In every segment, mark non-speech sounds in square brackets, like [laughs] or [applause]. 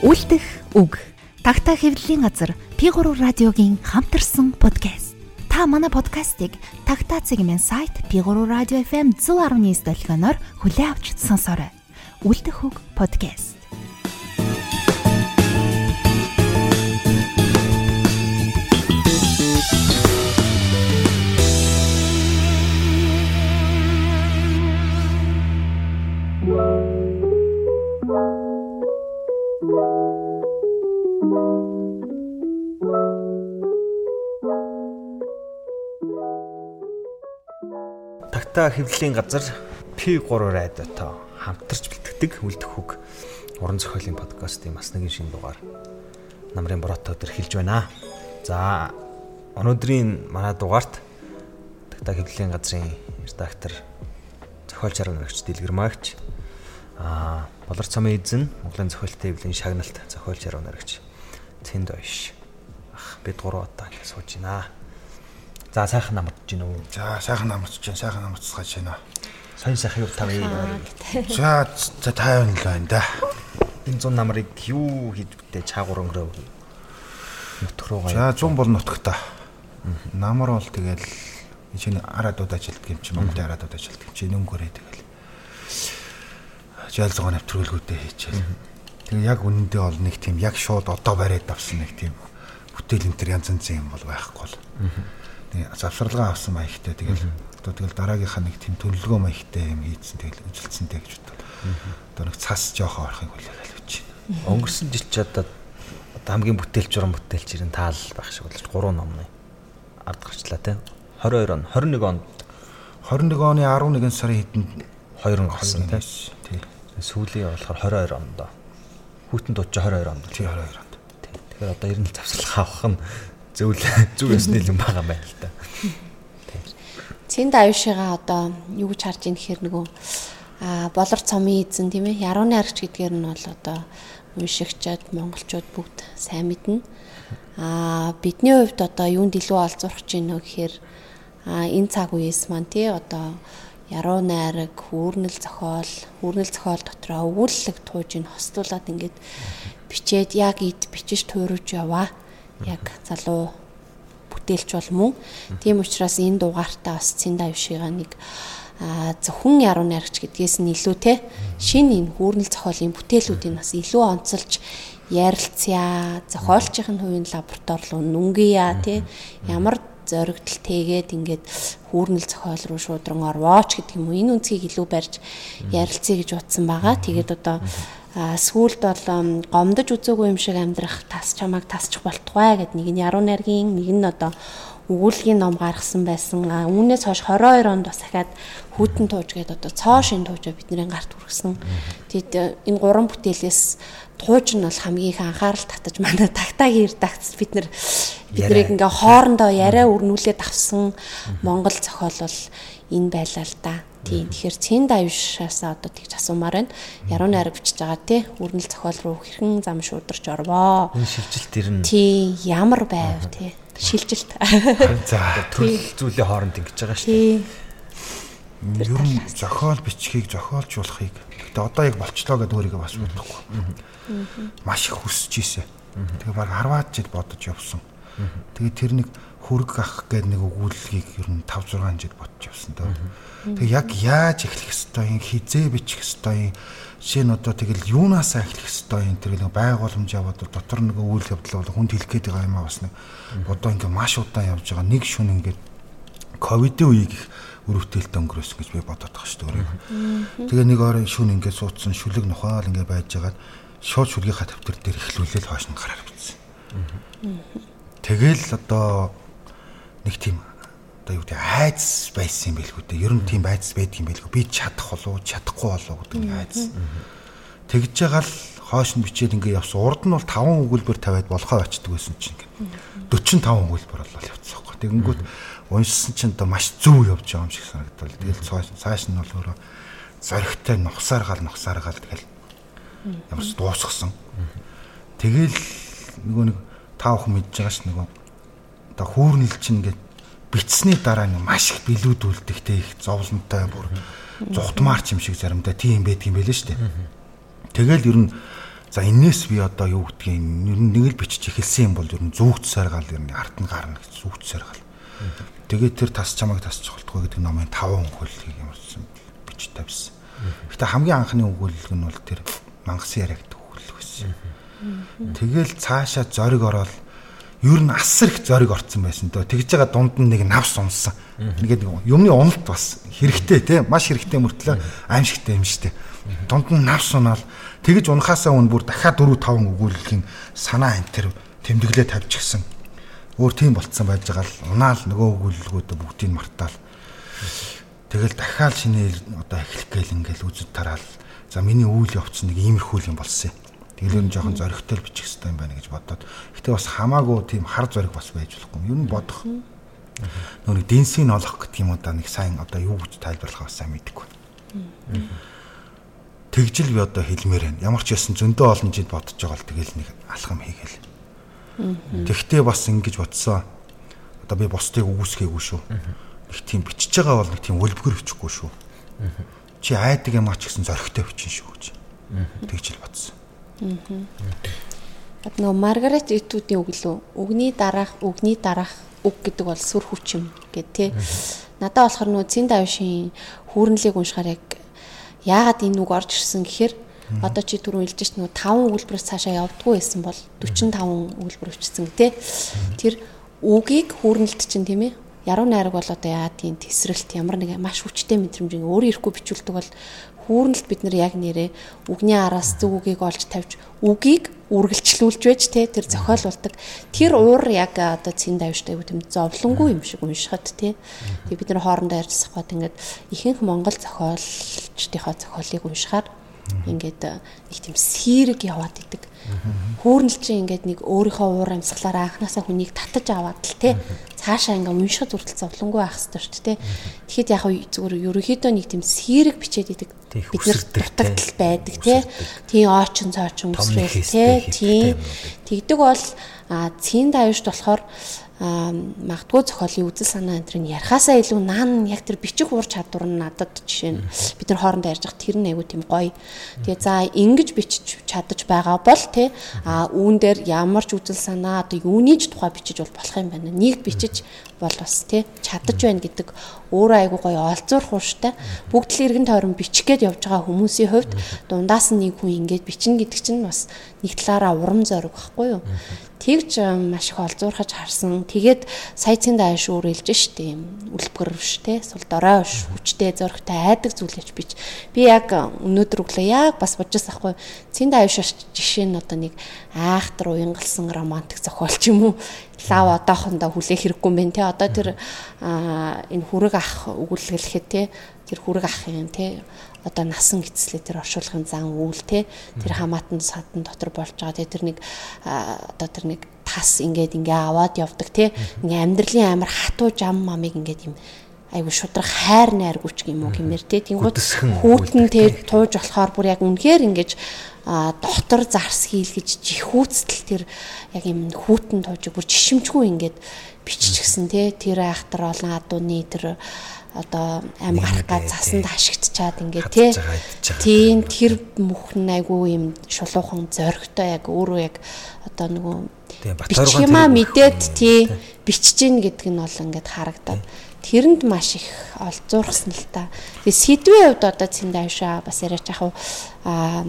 Үлдэх үг. Тагтаа хэвлэлийн газар P3 радиогийн хамтарсан подкаст. Та манай подкастыг Тагтаа цэгмэн сайт P3 радио FM 119 долгионоор хүлээн авч сонсоорой. Үлдэх үг подкаст. Тагтаа хэвлэлийн газар P3 радиотой хамтарч бэлтгэдэг үлдэх үг уран зохиолын подкастын бас нэгэн шинэ дугаар намрын бороотой өдөр эхэлж байна. За өнөөдрийн манай дугаарт Тагтаа хэвлэлийн газрын редактор зохиолч аргагч Дэлгэр Магч аа Болор цамын эзэн Монголын зохиолтой хэвлэлийн шагналт зохиолч аргагч Цэнд ойш. Ах бид гурав ингэ сууж байна. За сайхан намарч гин үү? За сайхан намарч гин, сайхан намарцгаж байна. Сайн сайхан юу тавь. За за тайван л байна да. Энэ 100 намрыг юу хийж бүтээ чаагур өнгөрөө. Нутг руугаа. За 100 бол нутгта. Намар бол тэгэл чинь араадууд ажилтдаг юм чи Монголын араадууд ажилтдаг юм чи нөнгөрөө тэгэл. Жаал зогоо навтруулгуудаа хийчихэл. Тэгээ яг үнэндээ бол нэг тийм яг шууд одоо бариад авсан нэг тийм бүтээл энэ төр янз янз юм бол байхгүй бол. Аа завсралгаа авсан маягтай тэгэл одоо тэгэл дараагийнхаа нэг тийм төлөвлөгөө маягтай юм хийцэн тэгэл үзэлцэнтэй гэж бодлоо. Одоо нэг цас жоохоо орохыг хүлээгээл гэж байна. Өнгөрсөн жил ч одоо хамгийн бүтээлч уран бүтээлч ирэн таал байх шиг болж 3 номны ард гарчлаа те 22 он 21 онд 21 оны 11 сарын хэдэнд 2 он гарсан. Тий. Сүүлийн болохоор 22 онд. Хүүтэн дууч 22 онд. Тий 22 онд. Тэгэхээр одоо ер нь завсралгаа авах нь зөв зөв ясны юм байгаа байна л да. Цэнд аюушигаа одоо юу гэж харж ийн гэхээр нөгөө а болор цомын эзэн тийм ээ ярууны аргач гэдгээр нь бол одоо уншигчаад монголчууд бүгд сайн мэднэ. А бидний хувьд одоо юунд илүү олзуурч байна вэ гэхээр а энэ цаг үеэс маань тий одоо яруу найраг, хүүрнэл зохиол, хүүрнэл зохиол дотроо өвүүлэг тууж ин хостуулаад ингээд бичээд яг ид бичиж туурж яваа яг залуу бүтээлч бол мөн. Тийм учраас энэ дугаартаа бас Цинда Юшига нэг зөвхөн яруу найрагч гэдгээс нь илүү те шинэ энэ хүүрнэл зохиолын бүтээлүүдийг бас илүү онцолж ярилцъя. Зохиолчийн хувийн лаборатори руу нүнгийа те ямар зоригдол тэгээд ингээд хүүрнэл зохиол руу шуудран орвооч гэдэг юм уу энэ үнцгийг илүү барьж ярилцъя гэж утсан байгаа. Тэгээд одоо сүүлд бол гомдож үзээгүй юм шиг амьдрах тас чамайг тасчих болтугай гэд нэг нь яруу найргийн нэг нь одоо өгүүлгийн ном гаргасан байсан. Үүнээс хойш 22 онд бас дахиад хүүтэн тууж гээд одоо цоо шин туужаа бидний гарт хүргэсэн. Тэгэд энэ гурван бүтээлээс тууж нь бол хамгийн их анхаарал татаж [laughs] манай тагтаа хэр дагц бид нар биднийг ингээ хоорондоо яриа өрнүүлээд авсан Монгол зохиол бол энэ байлаа л да. Тийм. Тэгэхээр цэн давшаасаа одоо тэгж асуумаар байна. Яруу найраг бичиж байгаа тий. Үрнэл зохиол руу хэрхэн зам шуударч орвоо. Энэ шилжилт ер нь тий ямар байв тий. Шилжилт. За төрөл зүйлийн хооронд ингэж байгаа шүү дээ. Ер нь зохиол бичгийг зохиолжуулахыг гэтээ одоо яг болчлоо гэдэг өөрийгөө бас бодохгүй. Маш их хүсэж ийсэн. Тэгээ баг 10-аад жил бодож явсан. Тэгээ тэр нэг хөрг ах гэдэг нэг өгүүлгийг ер нь 5 6 жил бодож явсан даа. Тэг яг яаж эхлэх хэвээр юм хизээ бичих хэвээр юм? Нь одоо тэгэл юунаасаа эхлэх хэвээр юм? Тэр нэг байгууламж яваад дотор нэг үйл явдал бол хүнд хэлэх гээд байгаа юм аа бас нэг. Одоо ингээ маш удаан явж байгаа. Нэг шүн ингээд ковидын үеиг их өрөвтөлтөд өнгөрөөсөн гэж би бодоод байгаа шүү дээ. Тэгээ нэг орой шүн ингээд суудсан шүлэг нухаал ингээд байж байгаад шууд шүлгийнхаа тавтар дээр эхлүүлэл хойш нь гараар бичсэн. Тэгэл одоо нэг тийм одоо юу гэдэг айц байсан юм билгүү дээ. Ер нь тийм айц байдаг юм билгүү. Би чадах болов чадахгүй болов гэдэг нэг айц. Тэгж байгаа л хоош нь бичээд ингээ явсан. Урд нь бол 5 өгүүлбэр тавиад болохоо очдөг байсан чинь ингээ 45 өгүүлбэр болол явцсан байхгүй. Тэгэнгүүт уншсан чинь одоо маш зөв явж байгаа юм шиг санагдвал. Тэгэл цааш нь бол өөрөө зоригтой нухсаар гал нухсаар гал тэгэл ямар ч дуусгасан. Тэгэл нөгөө нэг таа охин мэдж байгаа ш нөгөө одоо хүүрнэл чинь ингээд битсний дараа нэг маш их билүүдүүлдэг те их зовлонтой бүр зүхтмаарч юм шиг заримдаа тийм байдаг юм байлээ шүү дээ. Тэгэл ер нь За энээс би одоо юу гэдгийг ер нь нэг л бичиж эхэлсэн юм бол ер нь зүгт саргаал ер нь ард нь гарна гэж зүгт саргаал. Тэгээд тэр тас чамайг тасч болтгоо гэдэг номын 5 өгүүлгийг юмсан бичиж тавьсан. Гэтэ хамгийн анхны өгүүлэг нь бол тэр мангас яриаг өгүүлэг байсан. Тэгэл цаашаа зориг ороод ер нь асар их зориг орцсон байсан дөө. Тэгж байгаа дунд нь нэг навс унсан. Ингээд юмны уналт бас хэрэгтэй те маш хэрэгтэй мөртлөө аимшигтай юм штэ. Дунд нь навс унаал тэгж унахаасаа өмнө бүр дахиад 4 5 өгүүлэхийн санаа энэ төр тэмдэглээ тавьчихсан. Өөр тийм болцсон байж байгаа л унаал нөгөө өгүүлэлгүүдээ бүгдийг мартаал. Тэгэл дахиад шинэ одоо эхлэх гээл ингээл үзэж тараал. За миний үйл явц нэг иймэрхүү юм болсон юм Тэглэр нь жоохон зоригтой бичих хэрэгтэй юм байна гэж бодоод. Гэтэ бас хамаагүй тийм хар зориг бас байж болохгүй. Юу н бодох. Нөгөө дэнсийг олох гэдэг юм удаа нэг сайн одоо юу гэж тайлбарлах бас сайн мэдэхгүй. Тэгжил би одоо хэлмээр байна. Ямар ч ясан зөндөө олон жил бодож байгаа л тэгэл нэг алхам хийгээл. Тэгтээ бас ингэж бодсоо. Одоо би бусдыг үгүйсгээгүй шүү. Нэг тийм бичиж байгаа бол нэг тийм өлбгөр бичихгүй шүү. Чи айдаг юм ач гэсэн зоригтой бичин шүү гэж. Тэгжил бодсон. Аа. Нөгөө Маргарет Итүүдийн үг лөө үгний дараах үгний дараах үг гэдэг бол сүр хүч юм гэд тэ. Надад болохоор нөгөө Цин Давшийн хүүрнлийг уншихаар яг яагаад энэ үг орж ирсэн гэхээр одоо чи түрүү хэлж шít нөгөө 5 өгүүлбэрээс цаашаа явдггүй байсан бол 45 өгүүлбэр өчсөн тэ. Тэр үгийг хүүрнэлт чинь тийм ээ яруу найраг бол одоо яа тийм тесрэлт ямар нэг маш хүчтэй мэдрэмж өөрөө ирэхгүй бичүүлдэг бол хүүрнэлт бид нар яг нэрээ үгний араас зөв үгийг олж тавьж үгийг үргэлжлүүлж байж те тэр зохиолуулдаг. Тэр уур яг одоо цэн давштай юу тийм зовлонгүй юм шиг уншихад те. Тэг бид нар хоорондоо ярьж сахад ингээд ихэнх монгол зохиолчдийнхоо зохиолыг уншихаар ингээд нэг тийм сэрэг яваад идэг Хүүрнэл чинь ингээд нэг өөрийнхөө уур амьсгалаараа анханасаа хүнийг татаж аваад л те цаашаа ингээ уншихад хүртэл зовлонгүй байх хэрэгтэй шүү дээ. Тэгэхэд яг зүгээр ерөнхийдөө нэг тийм сэрэг бичээд идэг бид нар дутагдал байдаг тий. Тийм оочон цоочин үсрэл тий. Тийм. Тэгдэг бол цэн давьшд болохоор магадгүй зохиолын үзэл санаа энэ нь ярихаасаа илүү наан яг тэр бичих уур чадвар нь надад жишээ нь бид нар хоорондоо ярьж байгаа тэр нь айгүй тийм гоё. Тэгээ за ингэж бичиж чадаж байгаа бол те а үүн дээр ямар ч үзэл санаа одоо юуны ч тухай бичиж бол болох юм байна. Нэг бичиж бол бас те чадаж байна гэдэг өөрөө айгүй гоё олзуурах ууштай. Бүгд л эргэн тойрон бичих гээд явж байгаа хүмүүсийн хувьд дундаас нь нэг хүн ингэж бичнэ гэдэг чинь бас нэг талаараа урам зориг байхгүй юу? Тэгж маш их олзуурхаж харсан. Тэгээд сая цэнд ааш өөр хэлж штэ юм үлбгэр биш те сул дорой биш хүчтэй зөрөгтэй айдаг зүйлэж бич. Би яг өнөөдөр өглөө яг бас бодож байхгүй цэнд ааш жишээ нь одоо нэг айхтар уянгалсан романтик зохиолч юм уу? Лав одоохондоо хүлээх хэрэггүй байна те. Одоо тэр энэ хүрэг ах өгүүлгэлэхэд те тэр хүрэг ах юм те одоо насан эцэслээ тэр оршуулгын зан үйл те тэр хамаатан садан дотор болж байгаа. Те тэр нэг одоо тэр нэг тас ингээд ингээ аваад явдаг те. Ингээ амьдралын амар хатуу жам мамыг ингээд юм айгу шудрах хайр найргүйч юм уу гэмээр те. Тэнгууд хүүтэн те тууж болохоор бүр яг үнэхээр ингэж дотор зарс хийлгэж жихүүцтэл тэр яг юм хүүтэн тууж бүр жишимчгүй ингээд биччихсэн те. Тэр айхтар олон адууны тэр одоо аим гарах га цасанд ашигтчаад ингээ тий Тийм тэр мөхн айгүй юм шулуухан зоригтой яг өөрөө яг одоо нөгөө бичих юмаа мэдээд тий бичиж гин гэдэг нь бол ингээд харагдаад. Тэрэнд маш их олзуурсан л та. Тэгээ сэдвийн хувьд одоо цэндэ авшаа бас яриач яг аа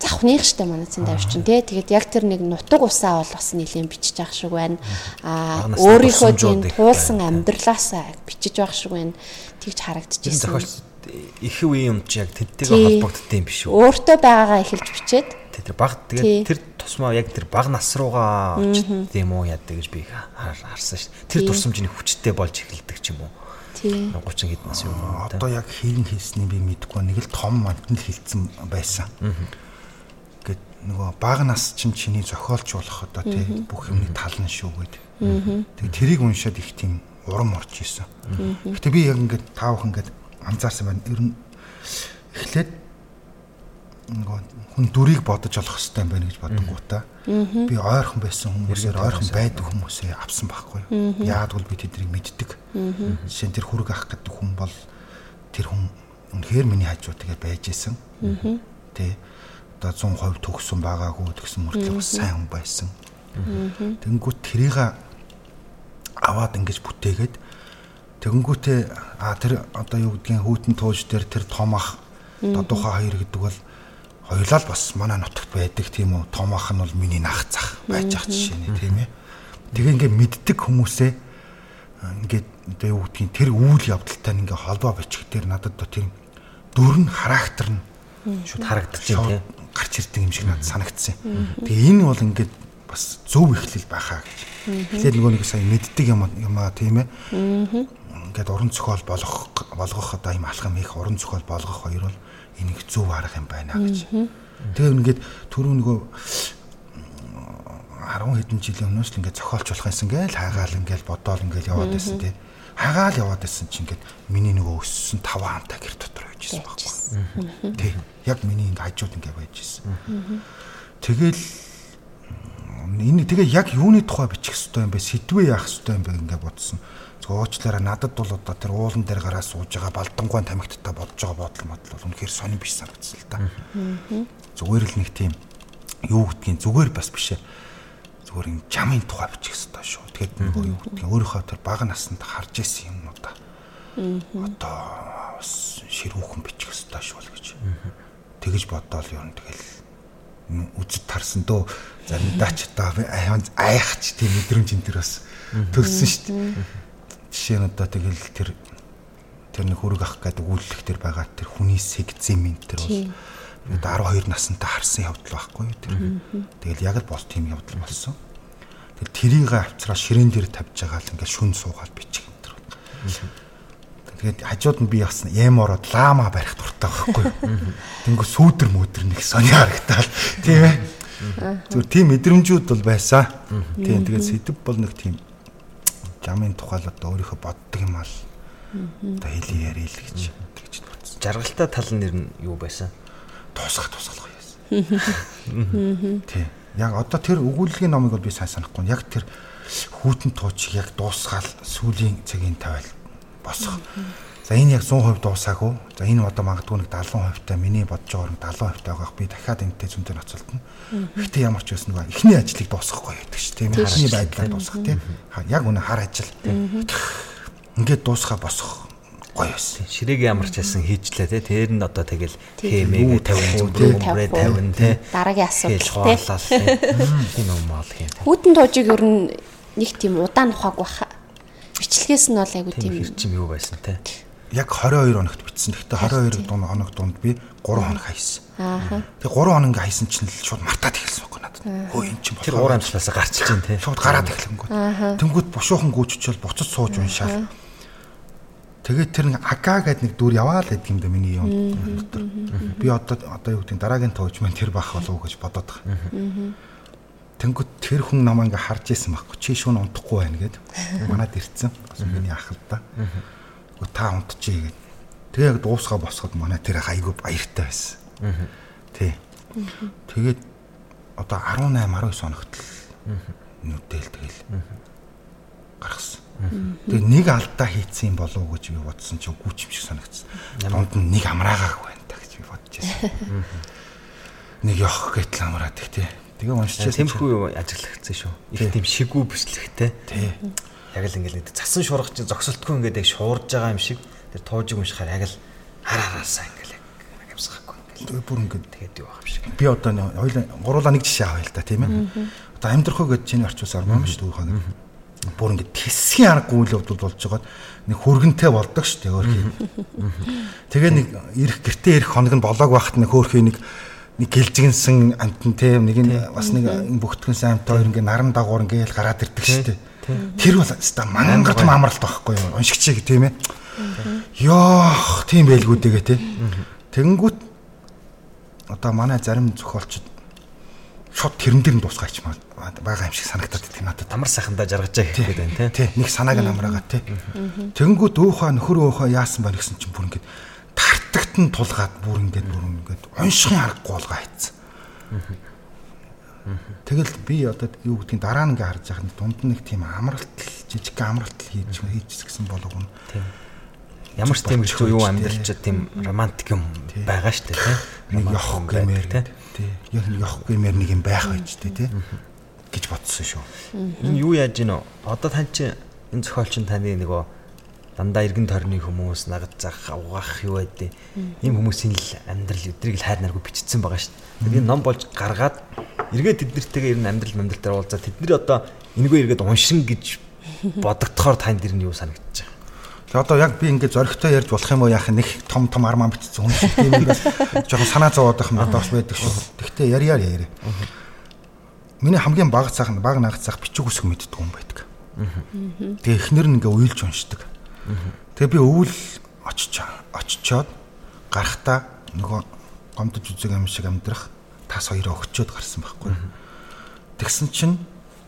завхных штэ манай цэн давчин тий. Тэгээд яг тэр нэг нутаг усаа бол бас нэлийн бичиж явах шиг байна. Аа өөрийнхөө тийм туулсан амьдралаасаа бичиж явах шиг байна. Тэгж харагдчихсэн. Их үе юм чи яг тэдтэйгээ холбогдсон юм биш үү? Өөртөө байгаагаа эхэлж бичээд тэр баг тэгээд тэр тусмаа яг тэр баг нас руугаа очт юм уу яадаг гэж би харсан шүү. Тэр турсамжны хүчтэй болж эхэлдэг ч юм уу. Тийм. 30 хэд нас юм. Одоо яг хийгэн хийсний би мэдэхгүй нэг л том мантанд хилцсэн байсан. Нөгөө бага нас чинь чиний зохиолч болох одоо тий бүх юмны тал нь шүү гэд. Тэгээ тэрийг уншаад их тийм урам орж исэн. Гэтэ би яг ингээд таавах ингээд анзаарсан байна. Ер нь эхлээд нөгөө хүн дүрийг бодож олох хэрэгтэй юм байна гэж бодонгуудаа би ойрхон байсан хүмүүсээр ойрхон байдаг хүмүүсээ авсан байхгүй юу. Яагад бол би тэднийг мэддэг. Жишээ нь тэр хүрэг ах гэдэг хүн бол тэр хүн үнэхээр миний хажуу тэгээ байж исэн. Тэ одоо 100% төгсөн байгаагүй тэгсэн мөртлөө бас сайн хүн байсан. Тэнгүүт тэрийг аваад ингэж бүтээгээд тэгэнгүүтээ а тэр одоо юу гэдгийг хүүтэн тууж дээр тэр том ах додуухаа хоёр гэдэг бол хоёулаа л бас манай нутагт байдаг тийм үү? Том ах нь бол миний нах зах байж ах жишээ нэ тийм ээ. Тэгээ ингээ мэддэг хүмүүсээ ингээд одоо юу гэдгийг тэр үйл явдалтай ингээ холбоо бичих дээр надад одоо тийм дүр нь характер нь шууд харагдчихэв тийм гарч ирдэг юм шиг надад санагдсан. Тэгээ энэ бол ингээд бас зөв ихлэл байхаа гэж. Тэгэхээр нөгөө нэг сая мэддэг юм юм аа тийм ээ. Ингээд уран зохиол болгох болгох одоо юм алхам их уран зохиол болгох хоёр бол энийг зөв арга юм байна гэж. Тэгээ ингээд түрүү нөгөө 10 хэдэн жилийн өмнөөс л ингээд зохиолч болох юмсан гээл хайгаал ингээд бодоол ингээд яваад байсан тий. Хагаал яваад байсан чинь ингээд миний нөгөө өссөн 5 хаантай гэр дотор байж байсан байхгүй. Тий. Яг миний ингээд хажууд ингээд байж байсан. Тэгэл энэ тэгээ яг юуны тухай бичих хэвээр юм бэ? Сэдвээ яах хэвээр юм бэ ингээд бодсон. Зөөчлөөрэ надад бол одоо тэр уулан дээр гараа сууж байгаа балдангуй тамхиттай бодож байгаа бодол модл бол үнэхээр сонир биш санагдсан л та. Зүгээр л нэг тийм юу гэдгийг зүгээр бас бишээ зүгээр ин чамын тухай бичих хэрэгтэй шүү. Тэгээд нөгөө юу гэдгийг өөрийнхөө тэр бага наснд харж исэн юмнуудаа одоо бас ширүүхэн бичих хэрэгтэй шүү л гэж. Тэгэж бодоол н тэгэл үзэд тарсан дөө заримдаа ч одоо айхч тийм мэдрэмж энэ төр бас төрсөн шүү дээ. Жишээ нь одоо тэгэл тэр тэр нэг хөрөг ах гэдэг үйлчлэх тэр байгаа тэр хүний сегзэмин тэр бол 12 настай харсан явдал байхгүй юу тэр. Тэгэл яг л бол тийм явдал болсон. Тэгэл тэрийг авцраа ширээн дээр тавьж байгаа л ингээд шүн суугаад бичих юм тэр. Тэгээд хажууд нь би бас эм ороод лама барих дуртай байхгүй юу. Тэнгүү сүүдэр мөдөр нэг сони харагтаал тийм ээ. Зүгээр тийм мэдрэмжүүд бол байсан. Тийм тэгээд сэдв бол нэг тийм жамын тухайл одоо өөрийнхөө боддог юм ал одоо хэлий ярил гэж тэгж бодсон. Жаргалтай тал нэр нь юу байсан? Тусах тусгалах байсан. Тийм. Яг одоо тэр өгүүлгийн номыг бол би сайн санахгүй. Яг тэр хүүтэн туучийг яг дуусгаал сүлийн цагийн тавиал босох. За энэ яг 100% дуусаагүй. За энэ одоо магадгүй нэг 70% та миний бодож байгаа 70% тагаах би дахиад энэтэй зүйнтэй ноцолтно. Гэхдээ ямар ч байсан нэг эхний ажлыг дуусгахгүй байдаг ш. Тийм харны байдлаар дуусгах тийм. Яг үнэ хар ажил. Ингээд дуусгаа босох гоё байсан. Ширээг ямар ч байсан хийжлээ те. Тэр нь одоо тэгэл хэмээг 50 зүрхээ 50 те. Дараагийн асуудал те. Энэ юм мал хийн. Хүүтэн туужийг ер нь нэг тийм удаан ухааг баха. Бичлэгээс нь бол айгу тийм хэрчим юу байсан те. Яг 22 хоногт бичсэн. Гэхдээ 22 дунд хоног дунд би 3 хоног хайсан. Аа. Тэгээ 3 хоног ингээ хайсан чинь л шууд мартаад эхэлсэн байхгүй надад. Хөө эн чинь тэр 3 амтлаасаа гарчиж чинь те. Шууд гараад эхлэнгүү. Тэнгүүд бушуухан гүйччихэл буцаж сууж уншаал. Тэгээд тэр нэг ага гэдэг нэг дүр яваал гэдэг юм да миний юм дотор. Би одоо одоо юу гэдэг дараагийн тууч маань тэр бах болов уу гэж бодоод байгаа. Тэнгүүд тэр хүн намаа ингээ харж исэн байхгүй. Чи шүүн унтахгүй байна гэд. Манад ирцэн. Миний ах л да. Гэхдээ та унтчихъя гэд. Тэгээ яг дуусгаа босоход манай тэр айгүй баяртай байсан. Тий. Тэгээд одоо 18 19 хоногт л нүдэл тэгэл гаргасан. Тэгээ нэг алдаа хийцэн болов уу гэж би бодсон чи үгүй юм шиг санагдсан. Донд нь нэг амраагаах байна та гэж би бодож байсан. Нэг явах гэтэл амраад их тий. Тэгээ уншчихсан. Тэмхүү ажиглагдсан шүү. Их тийм шигүү бичлэгтэй. Тий. Яг л ингээл цасан шуурах чинь зогсолтгүй ингээд яг шуурж байгаа юм шиг тэр туужиг уншихаар яг л хар хараасаа ингээл яг амсгахгүй ингээл. Бүр ингээд тэгээд байх юм шиг. Би одоо хоёул гуруула нэг жишээ авъя л да тийм ээ. Одоо амьдрахөө гэж чиний орчуулсан армаа шүү дээ хаа бүр ингэ тэсгийн аргагүй үйл явдал болж байгаад нэг хөргөнтэй болдог шүү дээ өөрхий. Тэгээ нэг ирэх гэртээ ирэх хоног нь болоог байхад нэг хөөрхий нэг нэг гэлжигэнсэн амтан те нэг нь бас нэг бүгтгэнсэн амт хоёр ингээ наран дагуур ингээл гараад ирдэг шүү дээ. Тэр бол өста мангар том амралт байхгүй юу? Уншигчийг тийм ээ. Йоох тийм байлгүй дэгээ те. Тэгэнгүүт одоо манай зарим зохиолчд шууд тэрэн дээр нь дуусгаач байгаа юм шиг санагдаад байдаг надад. Амар сайхандаа жаргаж байгаа гэдэг байна тий. Нэг санааг нь амраагаа тий. Тэнгүүд өөхөө нөхөр өөхөө яасан байна гэсэн чинь бүр ингээд тартагт нь тулгаад бүр ингээд бүр ингээд уншихын аргагүй болгоо хайцсан. Тэгэл би одоо юу гэдгийг дараа нь ингээд харж байгаа нь дунд нь нэг тийм амралт жижиг амралт хийж хийж гэсэн болов уу. Ямар ч тийм их юу амьдралч тийм романтик юм байгаа шүү дээ нэг явах гэмээр тий. Яг нэг явах гэмээр нэг юм байх байж тээ тий. гэж бодсон шүү. Энэ юу яаж гинэ? Одоо тань чи энэ зохиолч нь таны нөгөө дандаа эргэн тойрны хүмүүс нагад зах авгаах юу байдیں۔ Ийм хүмүүсийн л амьдрал өдрийг л хайр наргүй бичсэн байгаа шүү дээ. Тэгээд ном болж гаргаад эргээд тэднэртэйгээ ер нь амьдрал амьдрал дээр уулзаад тэдний одоо энэгүй эргээд уншин гэж [laughs] бодогдохоор танд дэр нь юу байгаа? Тэгээ одоо яг би ингээд зөрөгтэй ярьж болох юм уу яах нэг том том армаа бичсэн хүн шиг тийм ингээс жоохон санаа зовоодох юм надад бас байдаг шүү. Тэгтээ яриаар яриа. Миний хамгийн бага цаах нь бага нагц цаах бичиг үсэг мэддэг хүн байдаг. Тэгээ эхнэр нь ингээ уйлж уншдаг. Тэгээ би өвөл очиж очичоод гарахтаа нөгөө гомдож үзэг юм шиг амьдрах тас хоёроо өгчөөд гарсан байхгүй. Тэгсэн чинь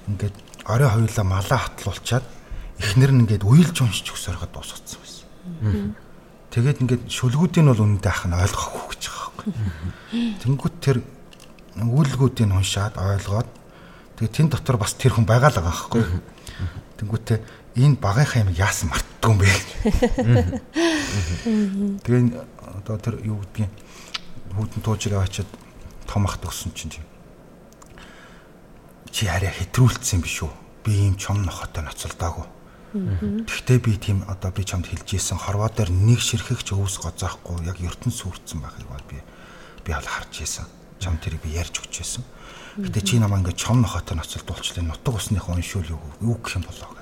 ингээд орой хоёулаа малаа хатлуулчаад эхнэр нь ингээд уйлж уншиж өгсөөргө дуусгацсан байсан. Тэгээд ингээд шүлгүүдийн бол үнэндээ ах нь ойлгохгүй гэж байгаа байхгүй. Тэнгүүт тэр үүлгүүдийг уншаад ойлгоод тэгээд тэн дотор бас тэр хүн байгаа л байгаа байхгүй. Тэнгүүтээ энэ багынхаа юм яасан мартдгүй юм бэ. Тэгээд одоо тэр юу гэдгийг хүүдэн туужраа очиод том ах төгсөн чинь чи хараа хэтрүүлсэн юм биш үү? Би ийм чом нохотой ноцолдоогүй Тэгтээ би тийм одоо би чамд хэлж ийсэн хорвоо дээр нэг ширхэгч өвс гоцоохгүй яг ертөнц сүрцэн байхыг бол би би бол харж ийсэн. Чам тэрийг би ярьж өгч ийсэн. Гэтэ чи намаа ингээд чом нохотой ноцолд уулчлаа нутаг усныхаа уншуул юу юу гэх юм болоо.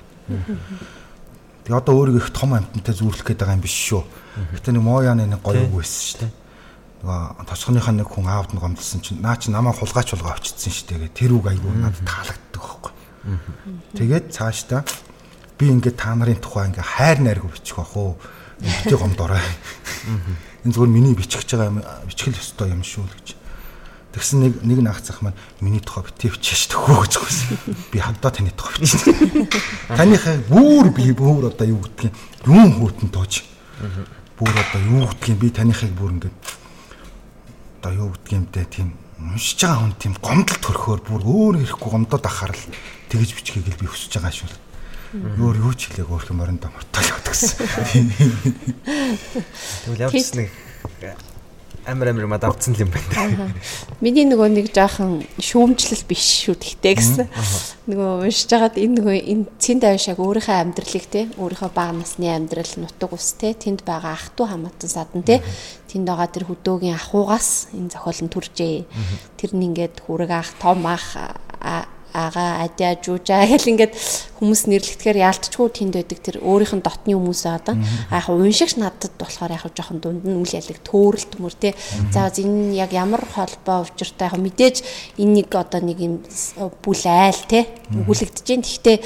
Тэгээ одоо өөрийгөө их том амтнтай зүүрлэх гээд байгаа юм биш шүү. Гэтэ нэг моояны нэг гоё үг байсан шүү дээ. Нөгөө тосгоныхаа нэг хүн аавд нь гомдсон чинь наа чи намаа хулгайч болгоо авчидсан шүү дээ. Тэр үг айгүй надад таалагддаг байхгүй. Тэгээд цаашдаа би ингээд та нарын тухай ингээ хайр найргүй бичих бах уу бити гомдорой энэ зүгээр миний бичих гэж байгаа юм бичихэл ёстой юм шүү л гэж тэгсэн нэг нэг наагцах маань миний тухай бити бичиж төхөө гэж гүйсэн би хадаа таны тухай бичсэн. [laughs] Таныхаа бүр би бүр одоо юу гэдгийг юм хүүтэн тооч бүр одоо юу гэдгийг би таныхыг бүр ингээд одоо юу гэдгиймтэй тийм уншиж байгаа хүн тийм гомдол төрхөөр бүр өөр ирэхгүй гомдоод ахаар л тэгэж бичгийг л би хүсэж байгаа шүү. Өөр юу ч хэлээг өөрх юм орондоо мартаад гэсэн. [laughs] Тэгвэл явц нэг амар амар мад авцсан юм байна. Миний нөгөө нэг жаахан шүүмжлэл биш шүү тэгтэй гэсэн. Нөгөө уншиж байгаад энэ нөгөө энэ цэнд авшааг өөрийнхөө амьдралыг те өөрийнхөө бага насны амьдрал нутаг ус те тэнд байгаа ах トゥ хамаатан садан те тэнд байгаа тэр хөдөөгийн ахуугаас энэ зохиол нь төржээ. Тэр нь ингээд хүрэг ах том ах ага адя жужаа гэл [laughs] ингээд хүмүүс нэрлэгдэхээр яалтчгүй тэнд байдаг тэр өөрийнх нь дотны хүмүүс одоо яг уншигч надад болохоор яг жоохон дунд нь үл ялэг төөрөлт мөр те за энэ яг ямар холбоо учиртай яг мэдээж энэ нэг одоо нэг юм бүл айл те өгүүлэгдэж дээ гэхдээ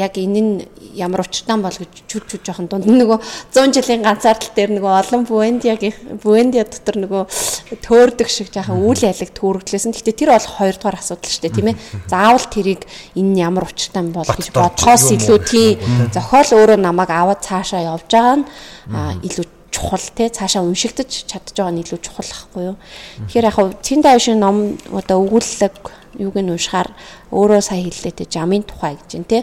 яг энэ нь ямар учиртай бол гэж чүд чүд жоохон дунд нөгөө 100 жилийн ганцаардал дээр нөгөө олон буэнд яг буэнд дотор нөгөө төөрдөг шиг жоохон үл ялэг төөрөгдлөөсөн гэхдээ тэр бол хоёрдугаар асуудал шүү дээ тийм ээ. [laughs] Заавал тэрийг энэ ямар учиртай юм бол гэж бодхоос илүү тий зохиол өөрөө намайг аваад цаашаа явж байгаа нь илүү чухал те. Цаашаа уншигдаж чадж байгаа нь илүү чухал ахгүй юу. Тэгэхээр яг хав цэн даашин ном одоо өгүүлэг юуг нь уншихаар өөрөө сая хэллээ те жамын тухай гэж байна те.